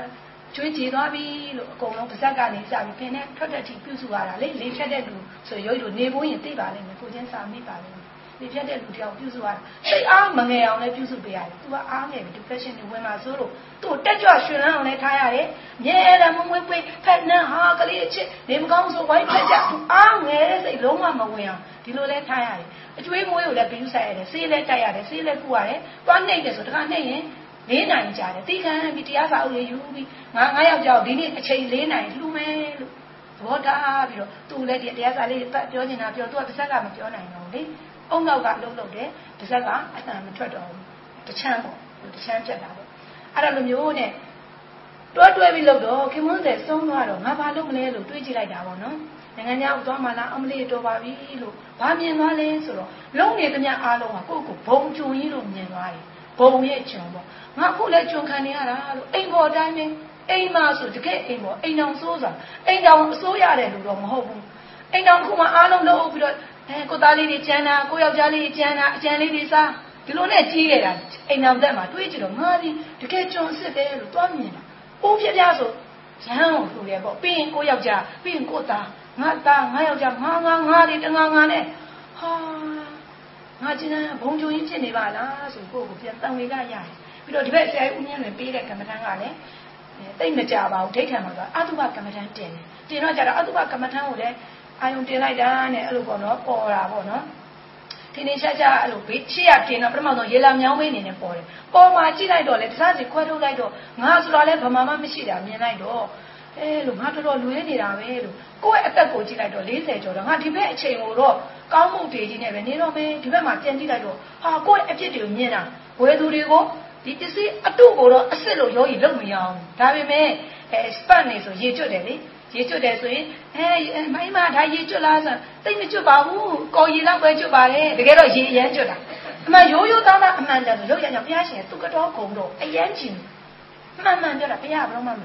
ကျွေးကြည်သွားပြီလို့အကုန်လုံးပါဇက်ကနေစပြီးပင်နဲ့ထွက်တဲ့ထိပြုစုရတာလေလေဖြတ်တဲ့လူဆိုရုပ်တို့နေဖို့ရင်သိပါလိမ့်မယ်ကိုချင်းစာမိပါလိမ့်မယ် လေဖြတ်တဲ့လူတယောက်ပြုစုရတာစိတ်အားမငယ်အောင်လည်းပြုစုပေးရတယ်သူကအားငယ်ပြီ depression တွေဝင်လာဆိုလို့သူ့တက်ကြွရွှင်လန်းအောင်လည်းထားရတယ်မြဲတယ်မမွေးပွေးဖက်နှံဟာကလေးအချစ်နေမကောင်းဆိုဝိုင်းဖက်ကြသူအားငယ်တဲ့စိတ်လုံးဝမဝင်အောင်ဒီလိုလဲထားရတယ်အကျွေးမွေးကိုလည်းဘီယူဆိုင်ရတယ်ဆေးလည်းတိုက်ရတယ်ဆေးလည်းကုရတယ်သွားနှိမ့်တယ်ဆိုတခါနှိမ့်ရင်၄နိုင်ကြာတယ်တီးခံပြီးတရားစာအုပ်လေးယူပြီးငါငါယောက်ျားဒီနေ့အချိန်၄နိုင်လှူမယ်လို့သဘောထားပြီးတော့သူလည်းဒီတရားစာလေးပြောနေတာပြောသူကပါဇက်ကမပြောနိုင်တော့လေ အုံနောက်ကလှုပ်လှုပ်တယ်ပါဇက်ကအတန်မထွက်တော့ဘူးတချမ်းပေါ့တချမ်းပြတ်တာပေါ့အဲ့ဒါလိုမျိုးနဲ့တွဲတွဲပြီးလှုပ်တော့ခင်မွန်းတဲ့ဆုံးသွားတော့ငါဘာလုပ်မလဲလို့တွေးကြည့်လိုက်တာပေါ့နော်နိုင်ငံခြားကိုသွားမှလားအမလေးတော်ပါပြီလို့ဘာမြင်သွားလဲဆိုတော့လုံနေသမျှအားလုံးကကိုယ့်ကိုဘုံကျုံကြီးလို့မြင်သွားတယ်ဘုံရဲ့ကျုံပေါ့ငါခုလည်းကျုံခံနေရတာလို့အိမ်ပေါ်တိုင်းပဲအိမ်မှာဆိုတကယ်အိမ်ပေါ်အိမ်တော်စိုးစွာအိမ်တော်အစိုးရတယ်လို့တော့မဟုတ်ဘူးအိမ်တော်ခုမှအားလုံးလုပ်ပြီးတော့ အဲကိုသားလေးတွေကျန်တာကိုယောက်ျားလေးတွေကျန်တာအကျန်လေးတွေစားဒီလိုနဲ့ကြီးခဲ့တာအိမ်တော်သက်မှာတွေးကြည့်တော့ငါဒီတကယ်ကျုံစစ်တယ်လို့တွားမြင်တာအိုးပြပြဆိုရဟန်းကိုလှူတယ်ပေါ့ပြီးရင်ကိုယောက်ျားပြီးရင်ကိုသားငါသားငါယောက်ျားငါငါငါတွေတငါငါနဲ့ဟာငါကျင်းဘုံကြုံကြီးဖြစ်နေပါလားဆိုကိုကိုပြန်တန်ဝေကရတယ်ပြီးတော့ဒီဘက်ဆရာကြီးဦးမြင့်လွင်ပေးတဲ့ကမ္မထမ်းကလည်းတိတ်မကြပါဘူးဒိဋ္ဌံမှာဆိုအတုပကမ္မထမ်းတင်တယ်တင်တော့ကြတော့အတုပကမ္မထမ်းကိုလည်း အာယုံတင်လိုက်တာနဲ့အဲ့လိုပေါ့နော်ပေါ်တာပေါ့နော်ဒီနေ့ရှာရှာအဲ့လိုဘေးချစ်ရပြင်တော့ပထမဆုံးရေလာမြောင်းဝင်းနေနဲ့ပေါ်တယ်ပေါ်မှာကြည့်လိုက်တော့လေတခြားစီခွဲထုတ်လိုက်တော့ငါဆိုတော့လည်းဗမာမမရှိတာမြင်လိုက်တော့အဲလို့ငါတော်တော်လွဲနေတာပဲလို့ကိုယ့်ရဲ့အသက်ကိုကြည့်လိုက်တော့40ကျော်တော့ငါဒီဘက်အချိန်ကိုတော့ကောင်းမှုတွေကြီးနဲ့ပဲနေတော့မယ်ဒီဘက်မှာပြန်ကြည့်လိုက်တော့ဟာကိုယ့်ရဲ့အဖြစ်တွေကိုမြင်တာဝယ်သူတွေကိုဒီပစ္စည်းအတုကိုတော့အစ်စ်လို့ရောကြီးလုံမရအောင်ဒါပေမဲ့အဲစပတ်နေဆိုရေကျွတ်တယ်လေ ရေကျွတ်တယ်ဆိုရင်အဲမိုင်းမဒါရေကျွတ်လားဆိုတိတ်မကျွတ်ပါဘူးကော်ရေလောက်ပဲကျွတ်ပါတယ်တကယ်တော့ရေအရန်ကျွတ်တာအမှန်ရိုးရိုးသားသားအမှန်တန်လို့ရရဘုရားရှင်သူကတော့ဂုံတော့အရန်ချင်မှန်မှန်ပြောတာဘုရားဘယ်တော့မှမ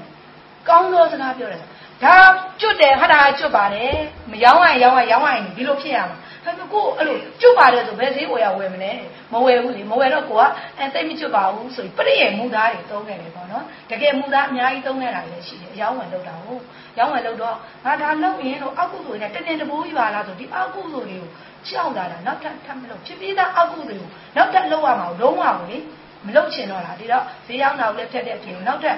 ကောင်းသောစကားပြောတယ်ဒါကျွတ်တယ်ဟာဒါကျွတ်ပါတယ်မရောင်းရရောင်းရရောင်းရရင်ဒီလိုဖြစ်ရမှာဒါပေမဲ့ကိုအဲ့လိုကျွတ်ပါတယ်ဆိုဘယ်ဈေးဝယ်ရဝယ်မလဲမဝယ်ဘူးလေမဝယ်တော့ကိုကအဲတိတ်မကျွတ်ပါဘူးဆိုပြီးပရိယေမူသားတွေသုံးခဲ့တယ်ပေါ့နော်တကယ်မူသားအများကြီးသုံးခဲ့တာလည်းရှိတယ်အယောင်းဝင်လောက်တာဟုတ် ရောင်းဝင်လောက်တော့ငါဒါလောက်ရင်တော့အောက်ကုသိုလ်နဲ့တနေ့တပိုးယူပါလားဆိုဒီအောက်ကုသိုလ်တွေကိုကြောက်လာတာနောက်ထပ်ထပ်မလုပ်ဖြစ်ပြီးသားအောက်ကုသိုလ်ကိုနောက်ထပ်လောက်ရမှာလုံးဝဘူးလေမလုပ်ချင်တော့လားဒီတော့ဈေးရောက်တာကိုလည်းဖြတ်တဲ့ပြင်နောက်ထပ်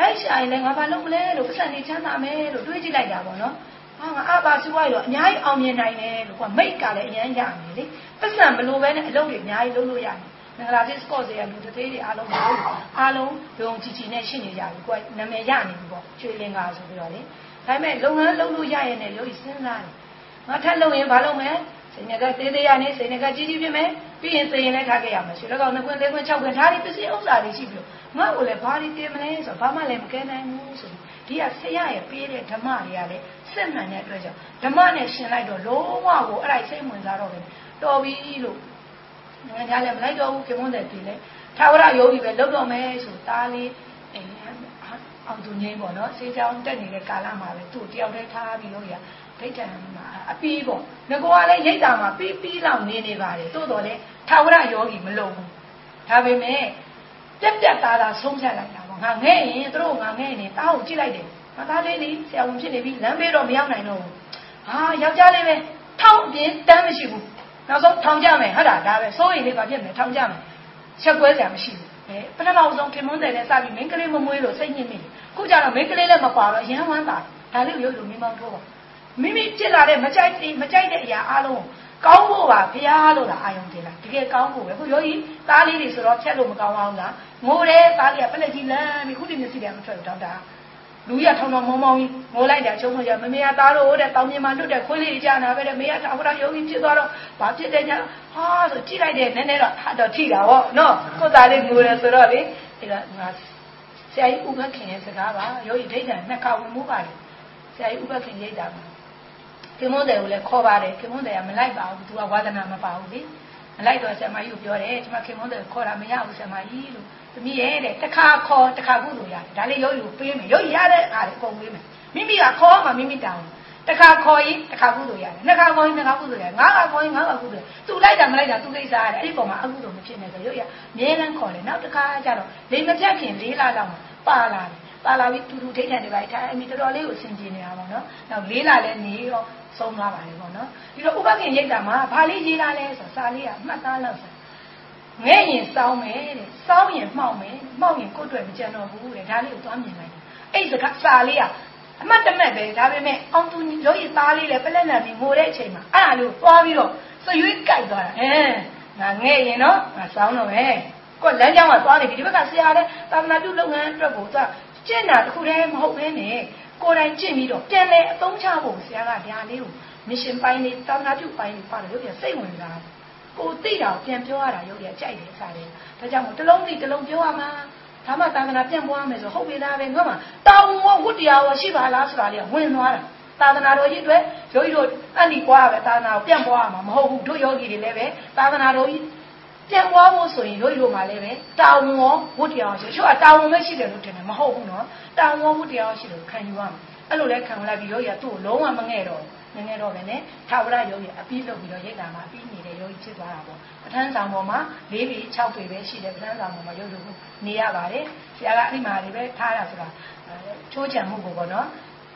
အဲ့ရှာရင်လည်းငါဘာလုပ်မလဲလို့ပတ်စံနေချမ်းသာမယ်လို့တွေးကြည့်လိုက်တာပေါ့နော်ဟာငါအပါစုဝါရောအများကြီးအောင်မြင်နိုင်တယ်လို့ကွာမိတ်ကလည်းအရန်ရမယ်လေပတ်စံမလိုပဲနဲ့အလုပ်တွေအများကြီးလုပ်လို့ရတယ် မင်္ဂလာတိစကော့စေရလူတသေးတွေအားလုံးအားလုံးယုံကြည်ကြည်နဲ့ရှင်းနေကြပြီကွာနာမည်ရနေပြီပေါ့ကျွေးလင်္ကာဆိုပြီးတော့လေဒါပေမဲ့လုပ်ငန်းလုပ်လို့ရရင်လည်းယောဂီစဉ်းစားတယ်ငါထပ်လုပ်ရင်ဘာလုပ်မလဲစိတ်နဲ့ကသေးသေးရနေစိတ်နဲ့ကကြီးကြီးဖြစ်မယ်ပြီးရင်သိရင်လည်းထားခဲ့ရမယ်ဆိုတော့နှစ်ခွန်းလေးခွန်း၆ခွန်းထားပြီးပစ္စည်းဥစ္စာတွေရှိပြီးတော့ငါ့ကိုလည်းဘာတွေတင်မလဲဆိုတော့ဘာမှလည်းမကဲနိုင်ဘူးဆိုဒီကဆရာရဲ့ပေးတဲ့ဓမ္မတွေကလည်းစစ်မှန်တဲ့အတွက်ကြောင့်ဓမ္မနဲ့ရှင်လိုက်တော့လုံးဝကိုအဲ့ဒါစိတ်ဝင်စားတော့တယ်တော်ပြီလို့ ငါကြားလည်းမလိုက်တော့ဘူးခင်မွန်းတဲ့ပြည်လဲသာဝရယောဂီပဲလုပ်တော့မယ်ဆိုတားလေးအောင်သူငိမ့်ပေါ့နော်စေးချောင်းတက်နေတဲ့ကာလမှာပဲသူ့တယောက်တည်းထားပြီးလို့ရဒိဋ္ဌံမှာအပီးပေါ့ငကောကလည်းရိတ်တာမှာပြီးပြီးလောက်နေနေပါတယ်တိုးတော်လည်းသာဝရယောဂီမလုပ်ဘူးဒါပေမဲ့ပြက်ပြက်သားသားဆုံးဖြတ်လိုက်တာပေါ့ငါငဲ့ရင်သူတို့ငါငဲ့နေတားကိုကြည့်လိုက်တယ်ငါသားလေးလေးဆရာဝန်ဖြစ်နေပြီလမ်းဘေးတော့မရောက်နိုင်တော့ဘူးဟာယောက်ျားလေးပဲထောင်းအပြင်တန်းမရှိဘူး နောက်ဆုံးထောင်ကြမယ်ဟုတ်တာဒါပဲစိုးရင်လေးပါဖြစ်မယ်ထောင်ကြမယ်ချက်ကွဲစရာမရှိဘူးအဲပထမဆုံးခင်မွန်းတယ်နဲ့စပြီးမိန်းကလေးမမွေးလို့စိတ်ညစ်မိတယ်ခုကျတော့မိန်းကလေးလည်းမပါတော့ရမ်းဝမ်းတာဒါလေးကိုရုပ်လိုမိမောင်းထိုးပါမိမိဖြစ်လာတဲ့မကြိုက်မကြိုက်တဲ့အရာအလုံးကောင်းဖို့ပါဖျားလို့လားအာယုံတင်လားတကယ်ကောင်းဖို့ပဲခုယောဂီသားလေးတွေဆိုတော့ဖြတ်လို့မကောင်းအောင်လားငိုတယ်သားလေးကပလက်ကြီးလမ်းပြီးခုတည်းမျက်စိတွေကမထွက်ဘူးတောင်းတာ လူရထောင်တော်မောင်းမောင်းကြီးငိုလိုက်တာချုံလို့ရမမေကသားလို့တဲ့တောင်းမြင်မှလွတ်တဲ့ခွေးလေးကြာနာပဲတဲ့မေကထာဝရယောဂီဖြစ်သွားတော့ဘာဖြစ်တဲ့ညာဟာဆိုကြည့်လိုက်တယ်နည်းနည်းတော့ဟာတော့ထိတာဗောနော်ကိုယ်သားလေးငိုတယ်ဆိုတော့လေအဲ့ဒါငါဆရာကြီးဥပခင်ရဲ့စကားပါယောဂီဒိဋ္ဌံနှစ်ခါဝင်မှုပါလေဆရာကြီးဥပခင်ရိတ်တာပါခင်မွန်းတယ်ကိုလည်းခေါ်ပါတယ်ခင်မွန်းတယ်ကမလိုက်ပါဘူးသူကဝါဒနာမပါဘူးလေမ လိုက်တော့ဆရာမကြီးကိုပြောတယ်ကျွန်မခင်မွန်းတယ်ခေါ်တာမရဘူးဆရာမကြီးလို့သမီးရဲ့တဲ့တစ်ခါခေါ်တစ်ခါကုလို့ရတယ်ဒါလေးရုပ်ယူပေးမယ်ရုပ်ရတဲ့အားတွေအကုန်ပေးမယ်မိမိကခေါ်မှမိမိတောင်းတစ်ခါခေါ်ရင်တစ်ခါကုလို့ရတယ်နှစ်ခါခေါ်ရင်နှစ်ခါကုလို့ရတယ်ငါးခါခေါ်ရင်ငါးခါကုလို့သူလိုက်တာမလိုက်တာသူကိစ္စရတယ်အဲ့ဒီပုံမှာအကုသို့မဖြစ်နဲ့ဆိုရုပ်ရမြဲတမ်းခေါ်တယ်နောက်တစ်ခါကျတော့လိမ်မပြတ်ခင်လေးလာတော့ပါလာတယ် ပါလာပြီးတူတူထိတ်ထန်နေပါထားအမိတော်တော်လေးကိုအဆင်ပြေနေတာပေါ့နော်နောက်လေးလာလဲနေတော့ဆုံးသွားပါတယ်ပေါ့နော်ဒီတော့ဥပခင်ရိတ်တာမှာဘာလေးရေးလာလဲဆိုစာလေးကမှတ်သားလောက်ဆိုငဲ့ရင်စောင်းမယ်တဲ့စောင်းရင်မှောက်မယ်မှောက်ရင်ကိုယ်တွေ့မကြံတော့ဘူးတဲ့ဒါလေးကိုသွားမြင်လိုက်အဲ့စကားစာလေးကအမှတ်တမဲ့ပဲဒါပေမဲ့အောင်သူရောရည်သားလေးလည်းပလက်လန်ပြီးငိုတဲ့အချိန်မှာအဲ့ဒါလေးကိုသွားပြီးတော့စရွေးကြိုက်သွားတာအဲငါငဲ့ရင်တော့ငါစောင်းတော့မယ်ကိုလမ်းကြောင်းကသွားနေပြီဒီဘက်ကဆရာလည်းသာသနာပြုလုပ်ငန်းအတွက်ကိုသူက ကျင့်တာတခုတည်းမဟုတ်ဘဲနဲ့ကိုယ်တိုင်ကျင့်ပြီးတော့ပြန်လဲအသုံးချဖို့ဆရာကဒါလေးကိုမရှင်ပိုင်းလေးသာသနာပြုပိုင်းလေးပါတယ်ရုပ်ရစိတ်ဝင်စားကိုသိတာကိုပြန်ပြောရတာရုပ်ရကြိုက်တယ်စားတယ်ဒါကြောင့်မို့တစ်လုံးစီတစ်လုံးပြောရမှာဒါမှသာသနာပြန်ပွားမယ်ဆိုဟုတ်ပြီလားပဲငါမှတောင်းဝဝတ္တရားဝရှိပါလားဆိုတာလေးကဝင်သွားတာသာသနာတော်ကြီးအတွက်ယောဂီတို့အန်ဒီပွားပဲသာသနာကိုပြန်ပွားရမှာမဟုတ်ဘူးတို့ယောဂီတွေလည်းပဲသာသနာတော်ကြီး ပြန်ပွားဖို့ဆိုရင်တို့တို့မှလည်းပဲတာဝန်ရောဝတ္တရားရှိချို့ကတာဝန်ပဲရှိတယ်လို့ထင်တယ်မဟုတ်ဘူးနော်တာဝန်ရောဝတ္တရားရှိတယ်လို့ခံယူရမှာအဲ့လိုလဲခံလိုက်ပြီးယောဂီကသူ့ကိုလုံးဝမငဲ့တော့ငငယ်တော့ပဲနဲ့ထာဝရယောဂီအပြီးလုပ်ပြီးတော့ရိတ်တာမှာအပြီးနေတဲ့ယောဂီဖြစ်သွားတာပေါ့ပဋ္ဌာန်းဆောင်ပေါ်မှာ၄ပေ6ပေပဲရှိတယ်ပဋ္ဌာန်းဆောင်ပေါ်မှာရုပ်လို့နေရပါတယ်ဆရာကအဲ့ဒီမှာလေးပဲထားတာဆိုတာချိုးချံမှုကိုပေါ့နော်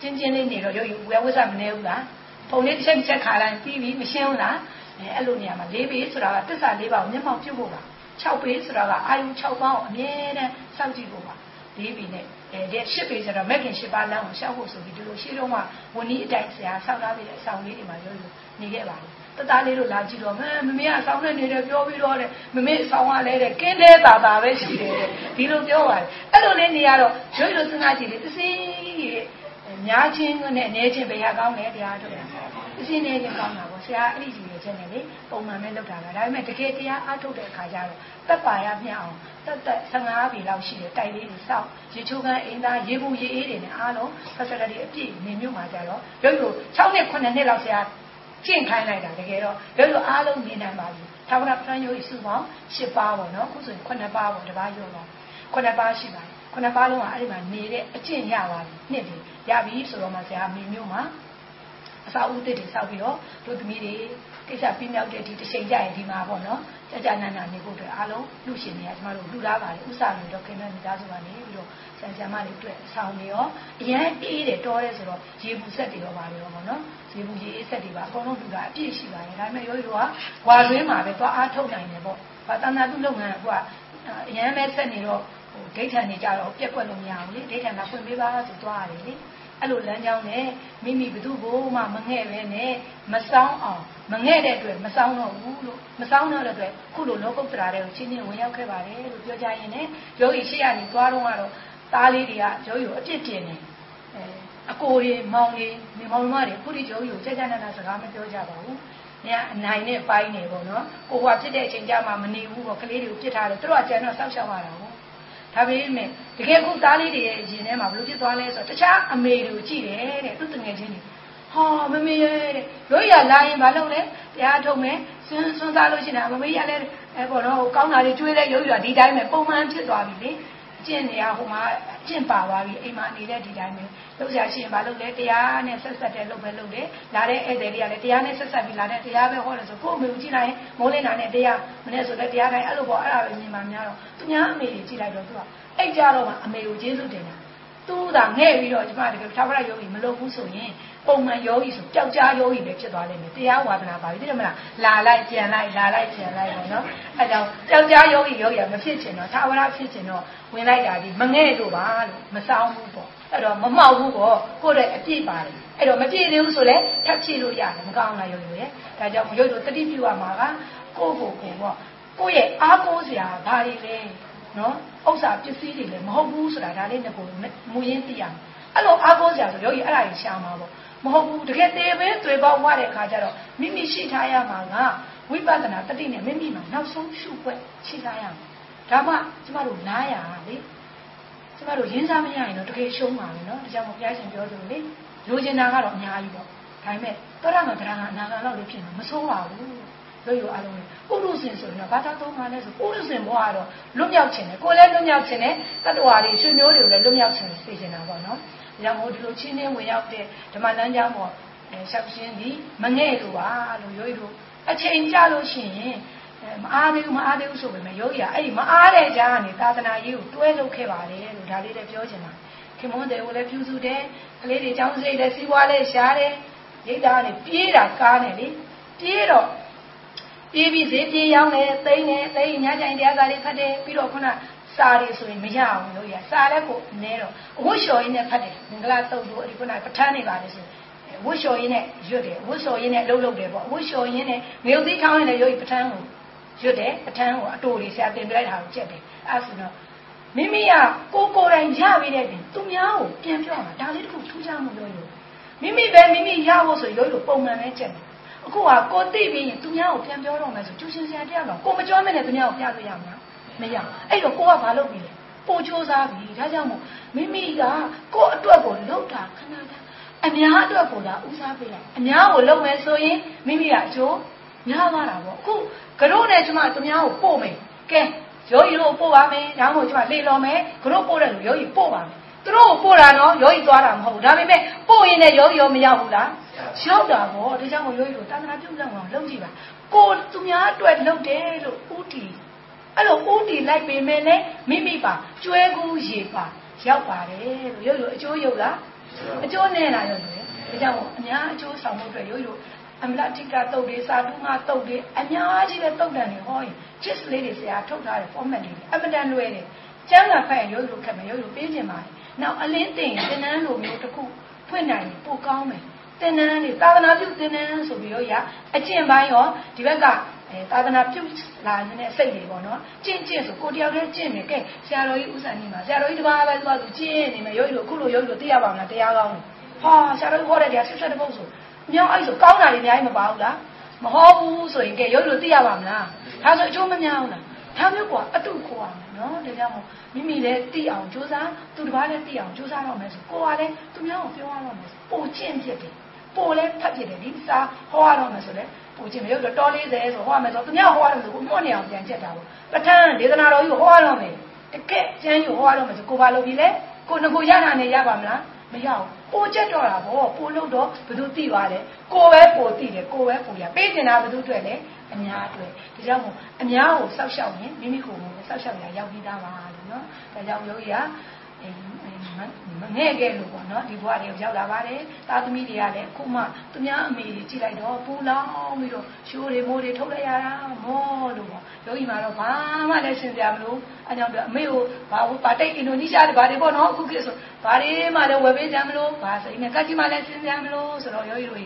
ကျင်းကျင်းလေးနေတော့ယောဂီဝယ်ဝတ်စားမနေဘူးလားပုံလေးတစ်ချက်တစ်ချက်ခါလိုက်ပြီးပြီးမရှင်းဘူးလား အဲအဲ့လိုနေရာမှာ၄ပေဆိုတာကတစ္ဆာ၄ပါးကိုမျက်မှောက်ပြုတ်ဖို့ပါ6ပေဆိုတာကအာယု6ပါးကိုအမြဲတမ်းစောင့်ကြည့်ဖို့ပါ၄ပေနဲ့အဲဒီရှစ်ပေဆိုတော့မက်ကင်ရှစ်ပါးလမ်းကိုရှောက်ဖို့ဆိုပြီးဒီလိုရှေ့တော့မှဝန်ကြီးအတိုင်းဆရာဆောက်ထားပြီးတဲ့အဆောင်လေးတွေမှာရုပ်လို့နေခဲ့ပါတယ်တသားလေးတို့လာကြည့်တော့မမမေကအဆောင်နဲ့နေတယ်ပြောပြီးတော့တဲ့မမေအဆောင်ကလည်းတဲ့ကင်းတဲ့တာတာပဲရှိတယ်ဒီလိုပြောပါတယ်အဲ့လိုလေးနေရတော့ရုပ်လို့စဉ်းစားကြည့်လေတစင်းကြီးများချင်းနဲ့အနေချင်းဘယ်ဟာကောင်းလဲတရားထုတ်တာအစင်းနေချင်းကောင်းတာပေါ့ဆရာအဲ့ဒီကြီးရဲ့ ချက်နဲ့လေပုံမှန်ပဲလုပ်တာပါဒါပေမဲ့တကယ်တရားအားထုတ်တဲ့အခါကျတော့တက်ပါရမျှအောင်တက်တက်15ပြီလောက်ရှိတယ်တိုက်လေးကိုစောက်ရေချိုးကန်းအင်းသားရေဘူးရေအေးတွေနဲ့အားလုံး facility အပြည့်နေမြို့မှာကြတော့ရုပ်လို့6နှစ်9နှစ်လောက်ဆရာကျင့်ခိုင်းလိုက်တာတကယ်တော့ရုပ်လို့အားလုံးနေနိုင်ပါပြီသာဝရပရန်ယိုစုပေါင်း10ပါးပေါ့နော်ခုဆိုရင်9ပါးပေါ့တပါးရောပါ9ပါးရှိပါတယ်9ပါးလုံးကအဲ့ဒီမှာနေတဲ့အကျင့်ရပါပြီနှစ်ပြီရပြီဆိုတော့မှဆရာမေမျိုးမှာအစာဦးတစ်တွေဆောက်ပြီးတော့တို့သမီးတွေ ကိစ္စပြီးမြောက်တဲ့ဒီတစ်ချိန်ကြရင်ဒီမှာပေါ့နော်ကြာကြာနာနာနေဖို့အတွက်အားလုံးလူရှင်တွေကကျမတို့လူသားပါတယ်ဥစားလို့တော့ခင်ဗျားမိသားစုကနေပြီးတော့ဆန်ဆန်မတွေအတွက်ဆောင်းနေရောအရန်အေးတယ်တော်တယ်ဆိုတော့ရေဘူးဆက်တွေရောပါရောပေါ့နော်ရေဘူးရေအေးဆက်တွေပါအကုန်လုံးလူသားအပြည့်ရှိပါတယ်ဒါပေမဲ့ရိုးရိုးကဝါတွင်းမှာပဲသွားအားထုတ်နိုင်တယ်ပေါ့ဘာတဏှာသူလုပ်ငန်းကကအရန်ပဲဆက်နေတော့ဟိုဒိဋ္ဌံနေကြတော့ပြက်ကွက်လို့မရဘူးလေဒိဋ္ဌံကဖွင့်ပေးပါဆိုသွားရတယ်လေ အဲ့လိုလမ်းကြောင်းနဲ့မိမိဘသူ့ကိုမှမငဲ့ပဲနဲ့မဆောင်အောင်မငဲ့တဲ့အတွက်မဆောင်တော့ဘူးလို့မဆောင်တော့တဲ့အတွက်ခုလိုလောကုတ္တရာတွေကိုချင်းချင်းဝင်ရောက်ခဲ့ပါတယ်လို့ပြောကြရင်လည်းယောဂီရှိရနေသွားတော့ကတော့သားလေးတွေကယောဂီကိုအပြစ်တင်နေအဲအကိုတွေမောင်တွေမိမောင်မတွေခုဒီယောဂီကိုကြက်ကြက်နက်နက်စကားမပြောကြပါဘူး။ညအနိုင်နဲ့ပိုင်းနေပေါ့နော်။ကိုကဖြစ်တဲ့အချိန်ကြမှာမနေဘူးပေါ့ကလေးတွေကိုပြစ်ထားတယ်သူတို့ကကျန်တော့စောက်ရှောက်ရတာပေါ့ ဒါပေမဲ့တကယ်ခုသားလေးတွေရဲ့ရင်ထဲမှာဘလို့ဖြစ်သွားလဲဆိုတော့တခြားအမေတွေကိုကြည့်တယ်တဲ့သူတငယ်ချင်းတွေဟာမမေရဲ့တဲ့တို့ရလာရင်ဘာလုပ်လဲတရားထုတ်မယ်စွန်းစွန်းစားလို့ရှိရင်မမေရလဲအဲပေါ့နော်ကောင်းတာတွေကျွေးလဲရုပ်ရဒီတိုင်းပဲပုံမှန်ဖြစ်သွားပြီလေကျင့်နေရဟိုမှာ ကျင့်ပါသွားပြီအိမ်မှာနေတဲ့ဒီတိုင်းပဲလုပ်ရရှိရင်ဘာလုပ်လဲတရားနဲ့ဆက်ဆက်တဲ့လုပ်ပဲလုပ်တယ်လာတဲ့ဧည့်သည်တွေကလည်းတရားနဲ့ဆက်ဆက်ပြီးလာတဲ့တရားပဲဟောတယ်ဆိုကိုယ့်အမေကိုကြည့်လိုက်ရင်မိုးလင်းတာနဲ့တရားမနေ့ဆိုလည်းတရားတိုင်းအဲ့လိုပေါ့အဲ့ဒါပဲမြင်မှများတော့သူများအမေတွေကြည့်လိုက်တော့သူကအဲ့ကြတော့မှအမေကိုကျေးဇူးတင်တာသူကငဲ့ပြီးတော့ကျမတကယ်သာဝရယောဂီမလုပ်ဘူးဆိုရင် ပုံမှန်ယောဂီဆိုပျောက်ကြားယောဂီပဲဖြစ်သွားလိမ့်မယ်တရားဝါဒနာပါပြီသိတယ်မလားလာလိုက်ပြန်လိုက်လာလိုက်ပြန်လိုက်ပေါ့နော်အဲကြောင့်ပျောက်ကြားယောဂီယောဂီကမဖြစ်ချင်တော့သာဝရဖြစ်ချင်တော့ဝင်လိုက်တာဒီမငဲ့လို့ပါလို့မဆောင်ဘူးပေါ့အဲ့တော့မမောက်ဘူးပေါ့ကိုယ့်ရဲ့အပြည့်ပါတယ်အဲ့တော့မပြည့်သေးဘူးဆိုလဲထပ်ဖြည့်လို့ရတယ်မကောင်းလားယောဂီရဲ့ဒါကြောင့်ယောဂီတို့တတိပြုရမှာကကိုယ့်ကိုယ်ကိုပေါ့ကိုယ့်ရဲ့အားကိုးစရာဘာတွေလဲနော်ဥစ္စာပစ္စည်းတွေလည်းမဟုတ်ဘူးဆိုတာဒါလေးနဲ့ကိုမူရင်းသိရမယ်အဲ့လိုအားကိုးစရာဆိုယောဂီအဲ့ဒါကြီးရှာမှာပေါ့ မဟုတ်ဘူးတကယ်သေပဲသွေပေါက်ဝတဲ့ခါကျတော့မိမိရှိထားရမှာကဝိပဿနာတတိနဲ့မိမိမှာနောက်ဆုံးရှုွက်ရှိထားရမှာဒါမှကျမတို့နားရလေကျမတို့ရင်းစားမရရင်တော့တကယ်ရှုံးပါမယ်နော်ဒါကြောင့်ဘုရားရှင်ပြောသလိုလေလိုချင်တာကတော့အများကြီးပေါ့ဒါပေမဲ့သောတာပန်တရားကအနာဂတ်လောက်လေးဖြစ်မှာမဆုံးပါဘူးလို့ရောအားလုံးကိုရုစင်ဆိုရင်တော့ဘာသာသုံးပါလဲဆိုကိုရုစင်ဘွားကတော့လွတ်မြောက်ခြင်းနဲ့ကိုလည်းလွတ်မြောက်ခြင်းနဲ့တတ္တဝါတွေရှင်မျိုးတွေကိုလည်းလွတ်မြောက်ခြင်းနဲ့သိချင်တာပေါ့နော် ဒါကြောင့်မို့ဒီလိုချင်းချင်းဝင်ရောက်တဲ့ဓမ္မလမ်းကြောင်းပေါ်အဲရှောက်ရှင်းပြီးမငဲ့လို့ပါလို့ယောဂီတို့အချိန်ကြလို့ရှိရင်မအားသေးဘူးမအားသေးဘူးဆိုပေမဲ့ယောဂီကအဲ့ဒီမအားတဲ့ကြားကနေသာသနာရေးကိုတွဲလုပ်ခဲ့ပါတယ်လို့ဒါလေးလည်းပြောချင်တာခင်မွန်းတယ်ကိုလည်းပြုစုတယ်ကလေးတွေကျောင်းစိတ်လည်းစီးပွားလည်းရှားတယ်ရိတ်တာကနေပြေးတာကားနေလေပြေးတော့ပြေးပြီးဈေးပြေးရောက်တယ်သိန်းတယ်သိန်းညကြိုင်တရားစာတွေဖတ်တယ်ပြီးတော့ခုန စာတွေဆိုရင်မရအောင်လို့ရစာလည်းကိုနဲတော့အဝတ်လျှော်ရင်းနဲ့ဖတ်တယ်မင်္ဂလာတုတ်တို့အဲ့ဒီခုနပဋ္ဌာန်းနေပါလေဆိုဝတ်လျှော်ရင်းနဲ့ရွတ်တယ်ဝတ်လျှော်ရင်းနဲ့လှုပ်လှုပ်တယ်ပေါ့ဝတ်လျှော်ရင်းနဲ့ငရုတ်သီးထောင်းရင်းနဲ့ရုပ်ပဋ္ဌာန်းကိုရွတ်တယ်ပဋ္ဌာန်းကိုအတူတွေဆရာတင်ပြလိုက်တာကိုကြက်တယ်အဲ့ဆိုတော့မိမိကကိုကိုယ်တိုင်ရပြီးတဲ့ပြင်သူများကိုပြန်ပြောမှာဒါလေးတခုထူးခြားမှုပြောလို့မိမိပဲမိမိရဖို့ဆိုရုပ်လိုပုံမှန်ပဲကြက်တယ်အခုကကိုသိပြီးရင်သူများကိုပြန်ပြောတော့မယ်ဆိုကျူရှင်ဆရာတရားတော့ကိုမကြောမဲ့နဲ့သူများကိုပြလို့ရမှာ မရအဲ့တော့ကိုကဘာလုပ်ပြီလဲပို့ကြိုးစားပြီဒါကြောင့်မို့မိမိကကိုယ့်အတွက်ကိုလှုပ်တာခဏတာအများအတွက်ကိုသာဦးစားပေးလိုက်အများကိုလုပ်မယ်ဆိုရင်မိမိကအကျိုးများသွားတာပေါ့အခုကတော့နဲ့ကျမသူများကိုပို့မယ်ကဲယောဂီတို့ပို့ပါမယ်ဒါမှမဟုတ်ကျမလေလော်မယ်ကတော့ပို့တဲ့လူယောဂီပို့ပါမယ်သူတို့ကိုပို့တာနော်ယောဂီသွားတာမဟုတ်ဘူးဒါပေမဲ့ပို့ရင်လည်းယောဂီရောမရောက်ဘူးလားရောက်တာပေါ့ဒါကြောင့်မို့ယောဂီတို့တာသနာပြုလုပ်အောင်လုပ်ကြည့်ပါကိုသူများအတွက်လုပ်တယ်လို့ဥတီ အဲ့လိုဥတီလိုက်ပေမဲ့လည်းမိမိပါကျွဲကူးရေပါရောက်ပါတယ်လို့ရုပ်ရုပ်အကျိုးရုပ်လားအကျိုးနဲ့လားရုပ်လေဒါကြောင့်အများအကျိုးဆောင်ဖို့အတွက်ရုပ်ရုပ်အမလတိကတုတ်တွေစာတုငါတုတ်တွေအများကြီးပဲတုတ်တယ်နေဟောရင် chis လေးတွေဆရာထုတ်ထားတဲ့ format တွေအမတန်လွယ်တယ်ကျမ်းစာဖတ်ရင်ရုပ်ရုပ်ခက်မယ်ရုပ်ရုပ်ပေးခြင်းပါတယ်နောက်အလင်းတင်သင်္นานလိုမျိုးတစ်ခုဖွင့်နိုင်ရင်ပိုကောင်းမယ်သင်္นานတွေသာသနာပြုသင်္นานဆိုပြီးတော့ရအကျင့်ပိုင်းရောဒီဘက်က အဲသာသနာပြုလာနေတဲ့စိတ်တွေပေါ့နော်ကျင့်ကျင့်ဆိုကိုတယောက်တည်းကျင့်နေကဲဆရာတော်ကြီးဥစ္စာနေမှာဆရာတော်ကြီးတပါးပဲသွားသူကျင့်နေမယ်ရုပ်ရုပ်အခုလိုရုပ်ရုပ်သိရပါမလားတရားကောင်းလို့ဟာဆရာတော်ကြီးဟောတဲ့တရားဆက်ဆက်တစ်ပုဒ်ဆိုမြောက်အဲ့ဆိုကောင်းတာတွေအများကြီးမပါဘူးလားမဟောဘူးဆိုရင်ကဲရုပ်ရုပ်သိရပါမလားဒါဆိုအကျိုးမများဘူးလားဒါမျိုးကအတုခေါ်ရမယ်နော်ဒါကြောင့်မို့မိမိလည်းသိအောင်ကြိုးစားသူတစ်ပါးလည်းသိအောင်ကြိုးစားတော့မယ်ဆိုကိုယ်ကလည်းသူများကိုပြောရတော့မယ်ပို့ကျင့်ဖြစ်တယ် ပို့လဲဖတ်ဖြစ်တယ်ဒီစာဟောရတော့မယ်ဆိုလဲပို့ကျင့်မရုပ်တော့တော်40ဆိုဟောရမယ်ဆိုသူများဟောရမယ်ဆိုကိုမှုတ်နေအောင်ပြန်ချက်တာပေါ့ပဋ္ဌာန်းဒေသနာတော်ကြီးကိုဟောရတော့မယ်တကက်ကျမ်းကြီးဟောရတော့မယ်ဆိုကိုဘာလုပ်ပြီလဲကိုငကိုရတာနဲ့ရပါမလားမရဘူးပိုချက်တော့တာဗောပိုလို့တော့ဘယ်သူသိပါလဲကိုပဲပိုသိတယ်ကိုပဲပိုရပေးတင်တာဘယ်သူတွေ့လဲအများအတွက်ဒါကြောင့်မို့အများကိုစောက်ရှောက်ရင်မိမိကိုယ်ကိုစောက်ရှောက်ရရောက်ပြီးသားပါလို့နော်ဒါကြောင့်ယောဂီက မငဲ့ခဲ့လို့ပေါ့နော်ဒီဘဝတွေရောက်လာပါတယ်သားသမီးတွေကလည်းအခုမှသူများအမေတွေကြည့်လိုက်တော့ပူလောင်ပြီးတော့ရှိုးတွေမိုးတွေထုတ်လိုက်ရတာမောလို့ပေါ့ယောဂီမှာတော့ဘာမှလည်းစဉ်းစားမလို့အဲကြောင့်အမေကိုဘာဘူးပါတိတ်အင်ဒိုနီးရှားတွေဘာတွေပေါ့နော်အခုခေတ်ဆိုဘာတွေမှလည်းဝယ်ပေးကြမလို့ဘာစိနဲ့ကတ်ကြီးမှလည်းစဉ်းစားမလို့ဆိုတော့ယောဂီတို့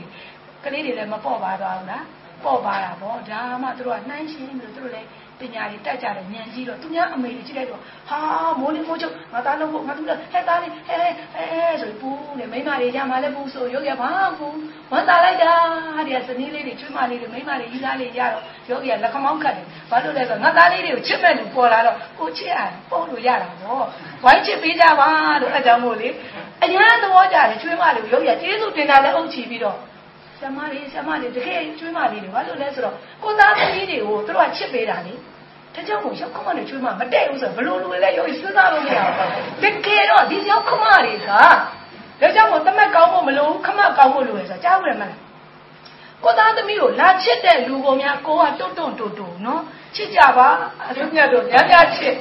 ကလေးတွေလည်းမပေါ့ပါတော့ဘူးလားပေါ့ပါတာပေါ့ဒါမှသူတို့ကနှိုင်းရှင်းပြီးတော့သူတို့လည်း ပညာတွေတက်ကြတယ်ဉာဏ်ကြီးတော့သူများအမေတွေကြည့်လိုက်တော့ဟာမိုးလေးမိုးချုပ်ငါသားလုံးဖို့ငါသူလည်းဟဲ့သားလေးဟဲ့ဟဲ့ဆိုပူနေမိမတွေရမှလည်းပူဆိုယောဂီဘာပူဝမ်းသာလိုက်တာဒီကစနီးလေးတွေချွေးမလေးတွေမိမတွေကြီးသားလေးရတော့ယောဂီကလက်ခမောင်းခတ်တယ်ဘာလို့လဲဆိုတော့ငါသားလေးတွေကိုချစ်မဲ့လူပေါ်လာတော့ကိုချစ်အောင်ပုံလို့ရတာပေါ့ဝိုင်းချစ်ပေးကြပါလို့အဲကြောင့်မို့လေအញ្ញမ်းသဘောကြတယ်ချွေးမလေးကိုယောဂီကကျေးဇူးတင်တာလည်းအုပ်ချီပြီးတော့ ဆမလေးဆမလေးတကယ်ကျွေးမလေးတွေဘာလို့လဲဆိုတော့ကိုသားသမီးတွေကိုသူတို့ကချစ်ပေးတာလေဒါကြောင့်မို့ရောက်ခမနဲ့ကျွေးမမတည့်ဘူးဆိုဘလို့လူလဲရောစဉ်းစားလို့မရဘူးတကယ်တော့ဒီရောက်ခမတွေကဒါကြောင့်မို့တမက်ကောင်းဖို့မလို့ခမကောင်းဖို့လိုရဆိုကြားဘူးရမလားကိုသားသမီးကိုလာချစ်တဲ့လူပုံများကိုကတွတ်တွတ်တူတူနော်ချစ်ကြပါအလုံးမြတ်တို့များများချစ်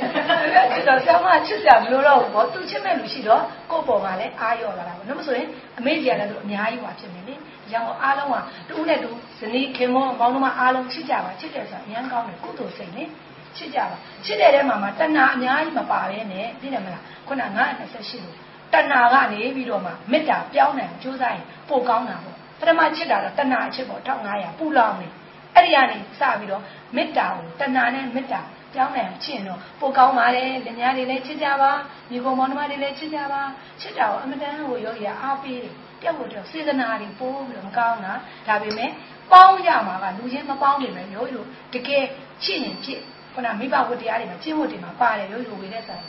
ချစ်တော့ဆရာမချစ်ကြမလို့တော့ဘောသူချစ်မဲ့လူရှိတော့ကိုယ့်ပေါ်မှာလည်းအားရော့လာတာပေါ့နော်မဆိုရင်အမေကြီးကလည်းသူအများကြီးဟွာဖြစ်နေလေ ကြောင့်အားလုံးကတူးနဲ့တူဇနီးခင်မောမောင်နှမအားလုံးချစ်ကြပါချစ်တယ်ဆိုတာအများကောင်းတယ်ကုသိုလ်စိတ်လေချစ်ကြပါချစ်တဲ့ထဲမှာမှတဏှာအများကြီးမပါဘဲနဲ့သိတယ်မလားခုန928လို့တဏှာကနေပြီးတော့မှမေတ္တာပြောင်းနိုင်ကြိုးစားရင်ပိုကောင်းတာပေါ့ပထမချစ်တာတော့တဏှာအချစ်ပေါ့1500ပူလောင်နေအဲ့ဒီကနေစပြီးတော့မေတ္တာကိုတဏှာနဲ့မေတ္တာပြောင်းနိုင်ချင်တော့ပိုကောင်းပါတယ်လင်မယားတွေလည်းချစ်ကြပါညီကောင်မောင်နှမတွေလည်းချစ်ကြပါချစ်တာကိုအမတန်ကိုယောဂီကအားပေးတယ် တယောက်ကိုတယောက်စေတနာတွေပိုးပြီးတော့မကောင်းတာဒါပေမဲ့ပေါင်းရမှာကလူချင်းမပေါင်းနေမယ်ရိုးရိုးတကယ်ချစ်ရင်ချစ်ခုနမိဘဝတ္တရားတွေမှာကျင့်ဝတ်တွေမှာပါတယ်ရိုးရိုးဝေတဲ့ဆိုင်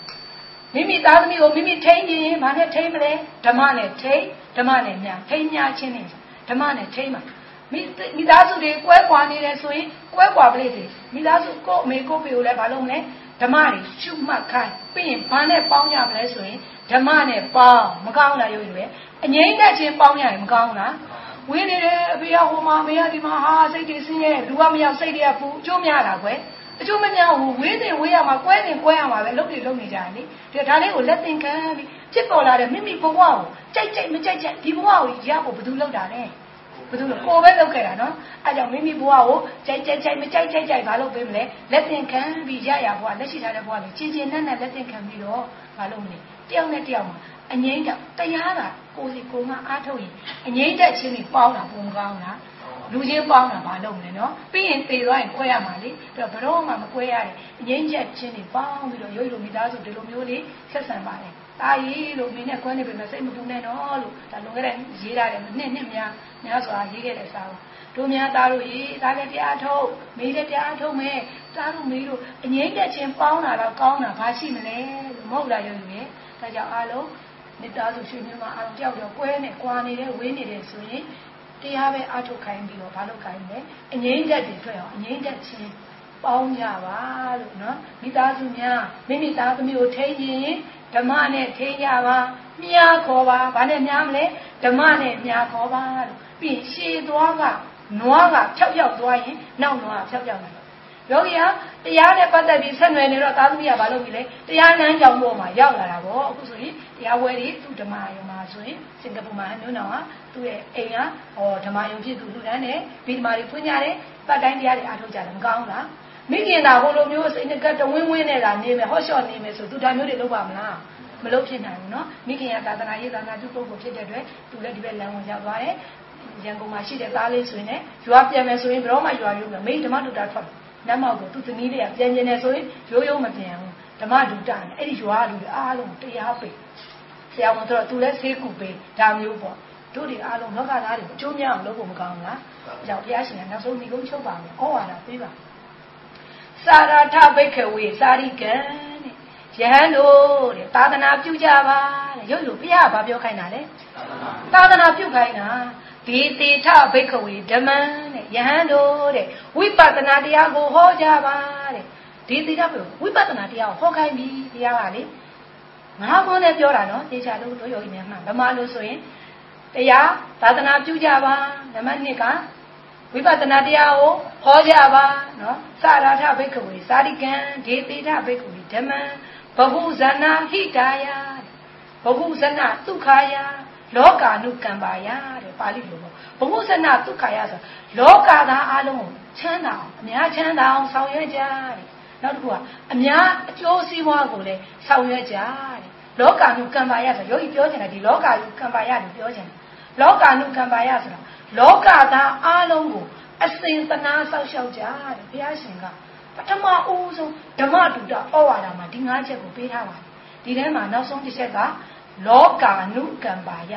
မိမိသားသမီးကိုမိမိထိန်းခြင်းဘာနဲ့ထိန်းမလဲဓမ္မနဲ့ထိန်းဓမ္မနဲ့ညာထိန်းညာချင်းနဲ့ဓမ္မနဲ့ထိန်းမှာမိမိသားစုတွေကွဲကွာနေတယ်ဆိုရင်ကွဲကွာပလိစေမိသားစုကိုအမေကိုဖေကိုလည်းဘာလုပ်မလဲ ဓမ္မတွေရှုမှတ်ခိုင်းပြီးရင်ဘာနဲ့ပေါင်းရမလဲဆိုရင်ဓမ္မနဲ့ပေါင်းမကောင်းလားရုပ်ရွယ်အငိမ့်တက်ချင်းပေါင်းရရင်မကောင်းလားဝင်းနေတယ်အဖေကဟိုမှာမေကဒီမှာဟာစိတ်တွေဆင်းရဲလူကမရောက်စိတ်တွေကပူအကျိုးများတာကွယ်အကျိုးမများဘူးဝင်းနေဝေးရမှာကွဲနေကွဲရမှာပဲလုပ်နေလုပ်နေကြတယ်လေဒါလေးကိုလက်သင်ခံပြီးဖြစ်ပေါ်လာတဲ့မိမိဘဝကိုကြိုက်ကြိုက်မကြိုက်ကြိုက်ဒီဘဝကိုရဖို့ဘယ်သူလုပ်တာလဲ ဘယ်သူလဲကိုပဲလုပ်ခဲ့တာနော်အဲကြောင့်မိမိဘဝကိုကြိုက်ကြိုက်ကြိုက်မကြိုက်ကြိုက်ကြိုက်ဘာလုပ်ပေးမလဲလက်သင်ခံပြီးရရဘဝလက်ရှိထားတဲ့ဘဝကိုချင်းချင်းနဲ့နဲ့လက်သင်ခံပြီးတော့ဘာလုပ်မလဲတယောက်နဲ့တယောက်မှာအငိမ့်တော့တရားကကိုစီကိုမအားထုတ်ရင်အငိမ့်တက်ချင်းပြီးပေါင်းတာပုံကောင်းလားလူချင်းပေါင်းတာမလုပ်နဲ့နော်ပြီးရင်တည်သွားရင်꿰ရမှာလေပြီးတော့ဘရောမှမ꿰ရတယ်အငိမ့်ချက်ချင်းတွေပေါင်းပြီးတော့ရုပ်လိုမိသားစုဒီလိုမျိုးလေးဆက်ဆံပါတယ် တာရီလို့မင်းနဲ့ကွဲနေပြီမစိတ်မပူနဲ့တော့လို့ဒါလွန်ခဲ့တဲ့ရေးထားတယ်နှစ်နှစ်များများစွာရေးခဲ့တဲ့စာပါတို့များသားတို့ရေးသားလည်းတရားထုတ်မေးလည်းတရားထုတ်မယ်သားတို့မေးလို့အငိမ့်တဲ့ချင်းပေါင်းတာတော့ကောင်းတာဘာရှိမလဲလို့မဟုတ်လားရုပ်ရည်ဒါကြောင့်အားလုံးမေတ္တာဆိုရှင်မြတ်မှာအားလုံးကြောက်တော့ကွဲနဲ့ကွာနေတဲ့ဝေးနေတယ်ဆိုရင်တရားပဲအားထုတ်ခိုင်းပြီးတော့ဘာလို့ခိုင်းလဲအငိမ့်တဲ့တွေတွေ့အောင်အငိမ့်တဲ့ချင်းပေါင်းကြပါလို့နော်မိသားစုများမိမိသားသမီးကိုထိရင် ဓမ္မနဲ့ထိန်းကြပါမြားခေါ်ပါဘာနဲ့မြားမလဲဓမ္မနဲ့မြားခေါ်ပါလို့ပြီးရှည်သွားကနွားကဖြောက်ဖြောက်သွားရင်နောက်နွားကဖြောက်ဖြောက်လာယောဂီကတရားနဲ့ပတ်သက်ပြီးဆက်နွယ်နေတော့သာသမီးကဘာလုပ်ပြီလဲတရားနန်းကြောင်ပေါ်မှာရောက်လာတာပေါ့အခုဆိုရင်တရားဝဲတွေသူဓမ္မယုံမှာဆိုရင်စင်ကာပူမှာမျိုးနောင်ကသူ့ရဲ့အိမ်ကဟောဓမ္မယုံဖြစ်သူလူတန်းနဲ့ဗီဓမာတွေဖွင့်ကြတယ်ပတ်တိုင်းတရားတွေအားထုတ်ကြတယ်မကောင်းလား မိခင်သာဟိုလိုမျိုးစိတ်နဲ့ကတဝင်းဝင်းနဲ့သာနေမယ်ဟော့လျှော့နေမယ်ဆိုသူဒါမျိုးတွေလုပ်ပါမလားမလုပ်ဖြစ်နိုင်ဘူးเนาะမိခင်ကသာသနာရေးသာသနာပြုပုဂ္ဂိုလ်ဖြစ်တဲ့အတွက်သူလည်းဒီဘက်လမ်းဝင်ရောက်သွားတယ်ရန်ကုန်မှာရှိတဲ့သားလေးဆိုရင်လည်းရွာပြန်မယ်ဆိုရင်ဘယ်တော့မှရွာရုံးမယ်မိဓမ္မတူတာထွက်နတ်မောက်ကိုသူသမီးတွေကပြန်ကျင်နေဆိုရင်ရိုးရိုးမပြန်ဘူးဓမ္မဒုတာနဲ့အဲ့ဒီရွာလူတွေအားလုံးတရားပေးဆရာဝန်တို့သူလည်းဆေးကူပေးဒါမျိုးပေါ့တို့တွေအားလုံးလောကသားတွေအကျိုးများအောင်လုပ်ဖို့မကောင်းဘူးလား။ကြောင့်ဘုရားရှင်ကနောက်ဆုံးဒီကုန်းချုပ်ပါမယ်။ဩဝါဒပေးပါ။ စာရထဘိက္ခဝေစာရိကံတဲ့။ယဟန်တို့တဲ့သာသနာပြုကြပါတဲ့။ရုပ်လို့ဘုရားကဘာပြောခိုင်းတာလဲ။သာသနာပြုခိုင်းတာ။ဒီတေထဘိက္ခဝေဓမ္မံတဲ့။ယဟန်တို့တဲ့ဝိပဿနာတရားကိုဟောကြပါတဲ့။ဒီတေထဘိက္ခဝိပဿနာတရားကိုဟောခိုင်းပြီတရားကလေ။မငါးခွန်းနဲ့ပြောတာနော်တေချာလို့တို့ယောဂီများမှဗမာလို့ဆိုရင်တရားသာသနာပြုကြပါနံပါတ်1က ဝိပဿနာတရားကိုဟောကြပါနော်စရာထဘိက္ခဝေစာရိကံဒေတိထဘိက္ခဝေဓမ္မံဘဟုဇနာဟိတာယဘဟုဇနာဒုက္ခယလောကာနုကံပါယတဲ့ပါဠိလိုပေါ့ဘဟုဇနာဒုက္ခယဆိုလောကသားအလုံးကိုချမ်းသာအောင်အများချမ်းသာအောင်ဆောင်ရွက်ကြတဲ့နောက်တစ်ခုကအများအကျိုးစီးပွားကိုလည်းဆောင်ရွက်ကြတဲ့လောကာနုကံပါယဆိုယောဂီပြောချင်တာဒီလောကာနုကံပါယကိုပြောချင်တယ်လောကာနုကံပါယဆိုတာ လောကသားအလုံးကိုအစဉ်သနာဆောက်ရှောက်ကြတဲ့ဘုရားရှင်ကပထမအဦးဆုံးဓမ္မတူတာဩဝါဒမှာဒီ၅ချက်ကိုပေးထားပါတယ်ဒီထဲမှာနောက်ဆုံးတစ်ချက်ကလောကာနုကံပါယ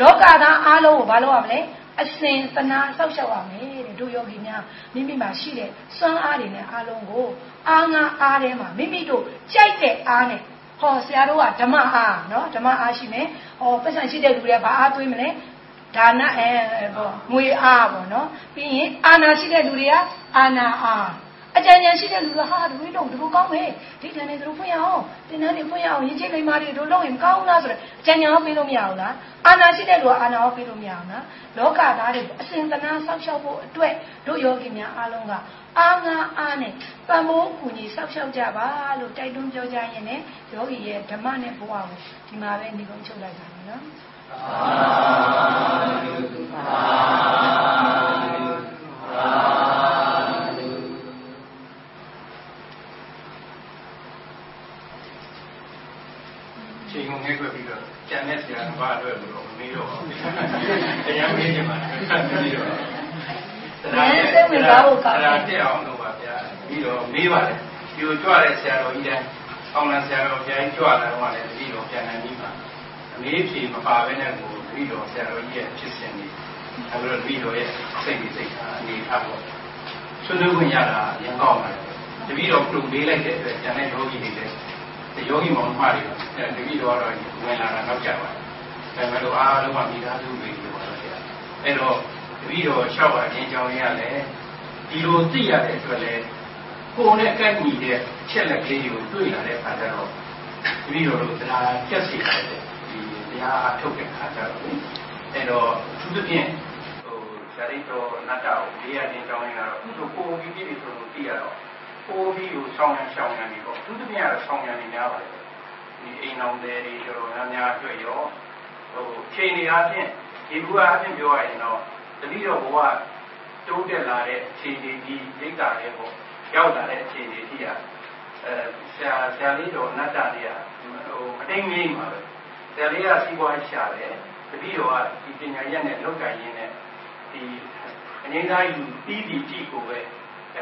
လောကသားအလုံးကိုဘာလုပ်ရမလဲအစဉ်သနာဆောက်ရှောက်ရမယ်တဲ့တို့ယောဂီများမိမိမှာရှိတဲ့စွမ်းအားတွေနဲ့အားလုံးကိုအားငါအားထဲမှာမိမိတို့ကြိုက်တဲ့အားနဲ့ဟောဆရာတို့ကဓမ္မအားနော်ဓမ္မအားရှိမယ်ဟောပတ်စံရှိတဲ့လူတွေကဘာအားသွေးမလဲ ဒါနအဲပေါ့ငွေအားပေါ့နော်ပြီးရင်အာနာရှိတဲ့လူတွေကအာနာအားအကြံဉာဏ်ရှိတဲ့လူကဟာဒီလိုတို့တို့ကောင်းမယ်ဒီတန်းနေတို့ဖွင့်ရအောင်တင်တန်းနေဖွင့်ရအောင်ရင်ချင်းလိမ္မာတွေတို့လုပ်ရင်ကောင်းလားဆိုတော့အကြံဉာဏ်ဟောပေးလို့မရဘူးလားအာနာရှိတဲ့လူကအာနာဟောပေးလို့မရဘူးလားလောကသားတွေအစဉ်တနာဆောက်ရှောက်ဖို့အတွက်တို့ယောဂီများအားလုံးကအာငါအားနဲ့ပံမိုးကူညီဆောက်ရှောက်ကြပါလို့တိုက်တွန်းပြောကြရင်လည်းယောဂီရဲ့ဓမ္မနဲ့ဘဝကိုဒီမှာပဲနေကုန်ချုပ်လိုက်ပါမယ်နော်ချိန်ကုန်ခဲ့ ပြီးတော့ကျန်တဲ့ဆရာဘာအတွက်လို့မမေးတော့ဘူး။တရားမေးနေမှာမမေးတော့။တရားတက်အောင်လုပ်ပါဗျာ။ပြီးတော့မေးပါတယ်။ဒီလိုကြွတဲ့ဆရာတော်ကြီးတိုင်းအောင်လန်ဆရာတော်ပြန်ကြွလာတော့လည်းပြီးတော့ပြန်နိုင်ပြီပါ။အ မေးဖြေမပါဘဲနဲ့ကိုပြီးတော့ဆရာတော်ကြီးရဲ့ဖြစ်စဉ်တွေအဲလိုပြီးတော့ရဲ့စိတ်ကြီးစိတ်ထားအနေထားပေါ့။ဆွေးနွေးခွင့်ရတာရင်ကောင်းပါတယ်။တပီတော့ပြုမေးလိုက်တဲ့အတွက်ကျန်တဲ့ယောဂီတွေလည်းယောဂီမောင်မတွေတတိတော်တော့ဝင်လာတာနောက်ကြပါတယ်။ဒါပေမဲ့လို့အားလုံးကမိသားစုတွေလို့ပါတော့ဆရာ။အဲ့တော့တတိတော်လျှောက်ပါခြင်းကြောင့်ရလဲဒီလိုသိရတဲ့အတွက်လဲကိုယ်နဲ့ကိုက်ညီတဲ့ချက်လက်ကလေးကိုတွေ့လာတဲ့အခါကျတော့တတိတော်တို့တရားပြည့်စုံတဲ့ဒီ တရားအထုတ်တဲ့အခါကျတော့အဲ့တော့သူတို့ဖြင့်ဟိုဇာတိတော်နတ်တော်လေးရခြင်းကြောင့်ရတော့သူတို့ကိုယ်ပြီးပြီဆိုလို့သိရတော့ပိုးပြီးကိုဆောင်းရရှောင်းရနေပေါ့သူတမရတော့ဆောင်းရနေများပါတယ်ဒီအိမ်အောင်တွေတွေတော်တော်များများတွေ့ရောဟိုချိန်နေအားဖြင့်ဒီဘူအားဖြင့်ပြောရရင်တော့တတိတော်ဘဝတိုးတက်လာတဲ့အခြေအနေဒီဒိဋ္ဌာရဲ့ပေါ့ရောက်လာတဲ့အခြေအနေကြီးอ่ะအဲဆရာဆရာလေးတော်အနတ္တလေးอ่ะဟိုအတိတ်ငိမ့်ပါပဲ ဆရာလေးကစီးပွားရှာတယ်တတိတော်ကဒီပညာရက်နဲ့လောက်ကရင်းနဲ့ဒီအနေသားယူပြီးပြီးကြည့်ကိုပဲ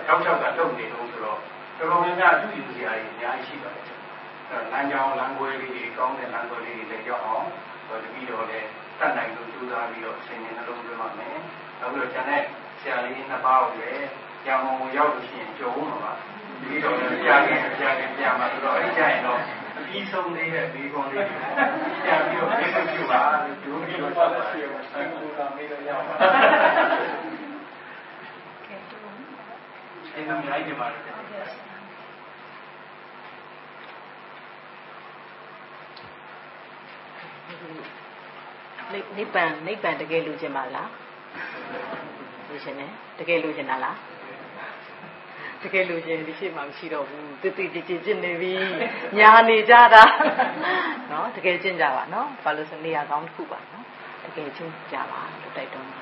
တောက်ချောက်ကတုတ်နေလို့ဆိုတော့တော်တော်များများအတူယူစရာကြီးအများကြီးရှိပါတယ်။အဲလမ်းကြောင်းလမ်းခွဲလေးတွေကောင်းတဲ့လမ်းခွဲလေးတွေလည်းကြောက်အောင်ဟိုတပြီးတော့လည်းတတ်နိုင်လို့ကြိုးစားပြီးတော့အစဉ်နဲ့နှလုံးသွင်းပါမယ်။နောက်ပြီးတော့ကျန်တဲ့ဆရာလေးနှစ်ပါးကိုလည်းကြောင်ကိုရောက်လို့ရှိရင်ကြုံမှာပါ။ဒီတော့လည်းကြားခင်ကြားခင်ပြမှာဆိုတော့အဲ့ကြရင်တော့အ ပြီးဆုံးလေးတဲ့ဒီကုန်းလေးပြန်ပြီးတော့ပြည့်စုံပြပါဒုပြီးတော့ဆက်ရှိအောင်ဆံကူလာမေးလို့ရပါအဲ့ဒါမြိုက်နေပါတယ်နိဗ္ဗာန်နိဗ္ဗာန်တကယ်လိုချင်ပါလားလိုချင်တယ်တကယ်လိုချင်တာလား တကယ်လို့ရင်ဒီရှိမှမရှိတော့ဘူးတတိတိကျကျနေပြီညာနေကြတာနော်တကယ်ကျင့်ကြပါနော်ဘာလို့ဆိုနေရာကောင်းတစ်ခုပါနော်တကယ်ကျင့်ကြပါလို့တိုက်တွန်းပါ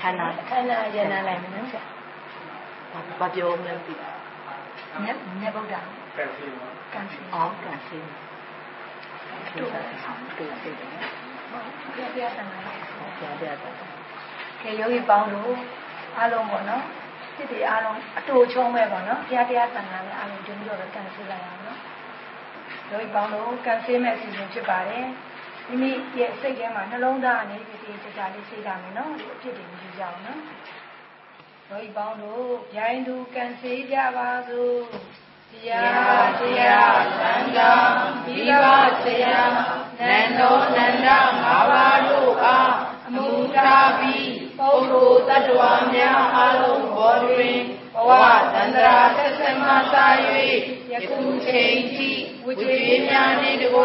ခန္ဓာခန္ဓာယနာလိုက်မယ်နော်ဆရာဘာပြောမလဲသိမြတ်မြတ်ဗုဒ္ဓကန်စီကန်စီအော်ကန်စီတို့တို့တို့ဘုရားတရားတန်ခါ လာပြပြတာကဲယောဂီပေါင်းလို့အားလုံးပေါ့နော်စိတ်တွေအားလုံးအတူချုံးပဲပေါ့နော်ဘုရားတရားတန်ခါနဲ့အားလုံးကျုံပြီးတော့ကံစီလိုက်အောင်နော်ယောဂီပေါင်းလို့ကံစီမဲ့အစီအစဉ်ဖြစ်ပါတယ်မိမိရဲ့စိတ်ထဲမှာနှလုံးသားအနေနဲ့ဒီစကြလေးစိတ်ထားမယ်နော်ဒီအဖြစ်တွေယူကြအောင်နော်ယောဂီပေါင်းတို့ရိုင်းသူကံစီကြပါစို့တရားတရားသံဃာဒီဘဆရာနန္ဒောနန္ဒငါးပါးတို့အားအမှု ထားပြီးပပုဂ္ဂိုလ်တ attva များအားလုံးဘောတွင်ဘဝတန္တရာသက်သက်မှသာ၍ယခုချိန်ထိဝိကျွေးများနှင့်တကွ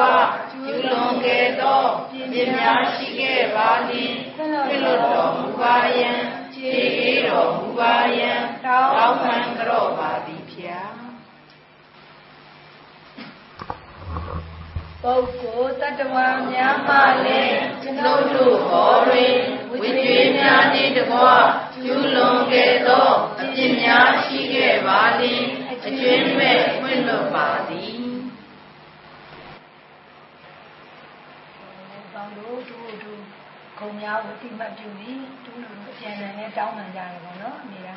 ကျူးလွန်ခဲ့သောပြင်းများရှိခဲ့ပါလျင်ပြလွတ်တော်မူပါယံခြေအေးတော်မူပါယံတောင်းပန်ကြော့ပါသည်ဖျား ပုဂ္ဂိုလ်တ attva များမှလည်းကျွန်ုပ်တို့ဘောတွင်ဝိကျွေးများနှင့်တကွကျူးလွန်ခဲ့သောအပြစ်များရှိခဲ့ပါလျင်အကျွင်းမဲ့ဖွင့်လွတ်ပါသည်ကောင်းလို့သူတို့ခုံများကိုတိမှတ်ပြုပြီးသူတို့အပြန်အလှန်နဲ့တောင်းပန်ကြတယ်ပေါ့နော်အမေက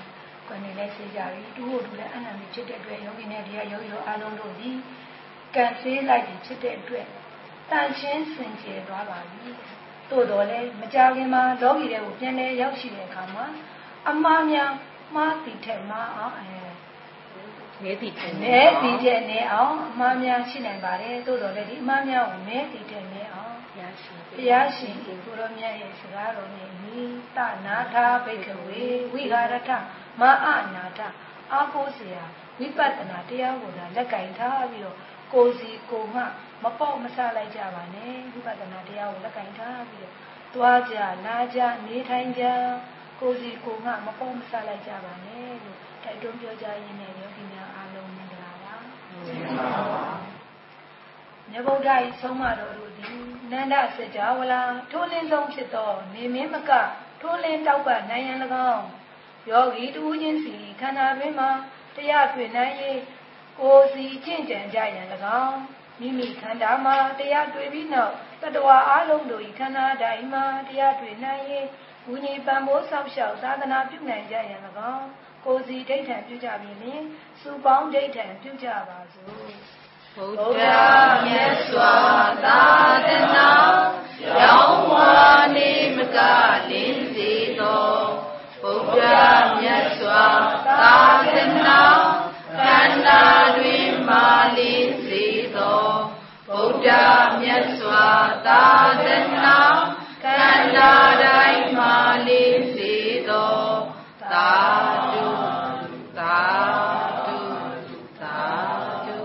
ကိုယ်နေလဲစေကြပြီသူတို့လည်းအနန္တဖြစ်တဲ့အတွက်ယောဂီနဲ့တရားယောဂီတို့အားလုံးတို့ဒီ ကံစေးလိုက်ပြီဖြစ်တဲ့အတွက်တန်ချင်းစင်ကြယ်သွားပါပြီ။သို့တော်လည်းမကြခင်မှာလောကီတွေကိုပြန်လဲရောက်ရှိတဲ့အခါမှာအမှားများမှားပြီးထက်မှားအောင်အဲမဲတီတဲ့မဲတီတဲ့နဲ့အောင်အမှားများရှိနိုင်ပါတယ်သို့တော်လည်းဒီအမှားများကိုမဲတီတဲ့နဲ့အောင်ဘုရားရှင်ဘုရားရှင်ဒီကိုရောမြတ်ရဲ့စကားတော်နဲ့နိတနာထာဘိကဝေဝိဟာရထမအနာထအာကိုစရာဝိပဿနာတရားကိုသာလက်ကင်ထားပြီးတော့ ကိုယ်စီကိုယ်မှမပေါ့မဆလိုက်ကြပါနဲ့ဝိပဿနာတရားကိုလက်ကင်ထားပြီးတော့သွားကြလာကြနေထိုင်ကြကိုယ်စီကိုယ်မှမပေါ့မဆလိုက်ကြပါနဲ့လို့တိုက်တွန်းပြောကြရင်းနဲ့ယောဂီများအားလုံးမင်္ဂလာပါမြတ်ဗုဒ္ဓ၏ဆုံးမတော်တို့သည်နန္ဒစကြဝဠာထိုးလင်းဆုံးဖြစ်သောနေမင်းမကထိုးလင်းတောက်ပနိုင်ရန်၎င်းယောဂီတူချင်းစီခန္ဓာတွင်မှာတရားတွေ့နိုင်၍ ကိုယ်စီကျင့်ကြံကြရန်၎င်းမိမိခန္ဓာမှာတရားတွေ့ပြီးနောက်တတဝါအလုံးတို့၏ခန္ဓာတိုင်းမှာတရားတွေ့နိုင်၍ဝိညာဉ်ပံမိုးဆောက်ရှောက်သာသနာပြုနိုင်ကြရန်၎င်းကိုယ်စီဒိဋ္ဌံပြုကြပြီလျင်စုပေါင်းဒိဋ္ဌံပြုကြပါစို့ဗုဒ္ဗုဒ္ဓဓမြတ်စွာသာသနာရောင်းဝါနေမကလင်းစေသောဗုဒ္ဓမြတ်စွာသာသနာခ န္ဓာတွင်မာလင်းစေသောဗုဒ္ဓမြတ်စွာသာသနာခန္ဓာတိုင်းမာလင်းစေသောသာဓုသာဓုသာဓု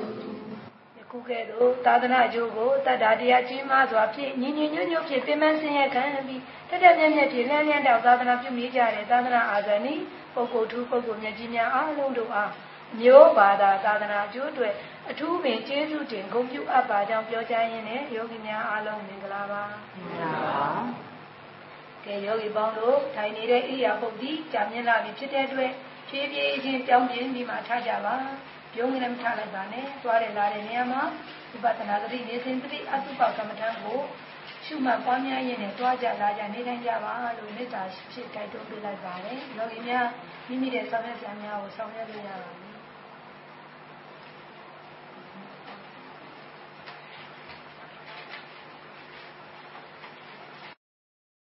ယခုကဲ့သို့သာသနာအကျိုးကိုတတ္တာတရားကြီးမားစွာဖြင့်ညီညီညွတ်ညွတ်ဖြင့်ပြင်ပန်းဆင်းရဲခံပြီးတက်တက်မြတ်မြတ်ဖြင့်လန်းလန်းတောက်သာသနာပြုမိကြတဲ့သာသနာအာဇာနည်ပုဂ္ဂိုလ်ထူးပုဂ္ဂိုလ်မြတ်ကြီးများအားလုံးတို့အား မျိုးဘာသာသာသနာအကျိုးအတွက်အထူးပင်ကျေးဇူးတင်ဂုဏ်ပြုအပ်ပါကြောင်းပြောကြားရင်းနဲ့ယောဂီများအားလုံးမင်္ဂလာပါမင်္ဂလာပါကဲယောဂီပေါင်းတို့ထိုင်နေတဲ့ဣရိယာပုတ်ဒီကြာမြင့်လာပြီဖြစ်တဲ့အတွက်ဖြည်းဖြည်းချင်းပြောင်းပြင်းပြီးမှထားကြပါပြုံးနေလည်းမထားလိုက်ပါနဲ့သွားတယ်လာတဲ့နေရာမှာဝိပဿနာသတိနေစဉ်သတိအတုပကမ္မထံကိုရှုမှတ်ပွားများရင်းနဲ့တွားကြလာကြနေတိုင်းကြပါလို့မေတ္တာဖြစ်တိုက်တွန်းပေးလိုက်ပါတယ်ယောဂီများမိမိတဲ့ဆောင်ရွက်စရာများကိုဆောင်ရွက်လို့ရပါပြီ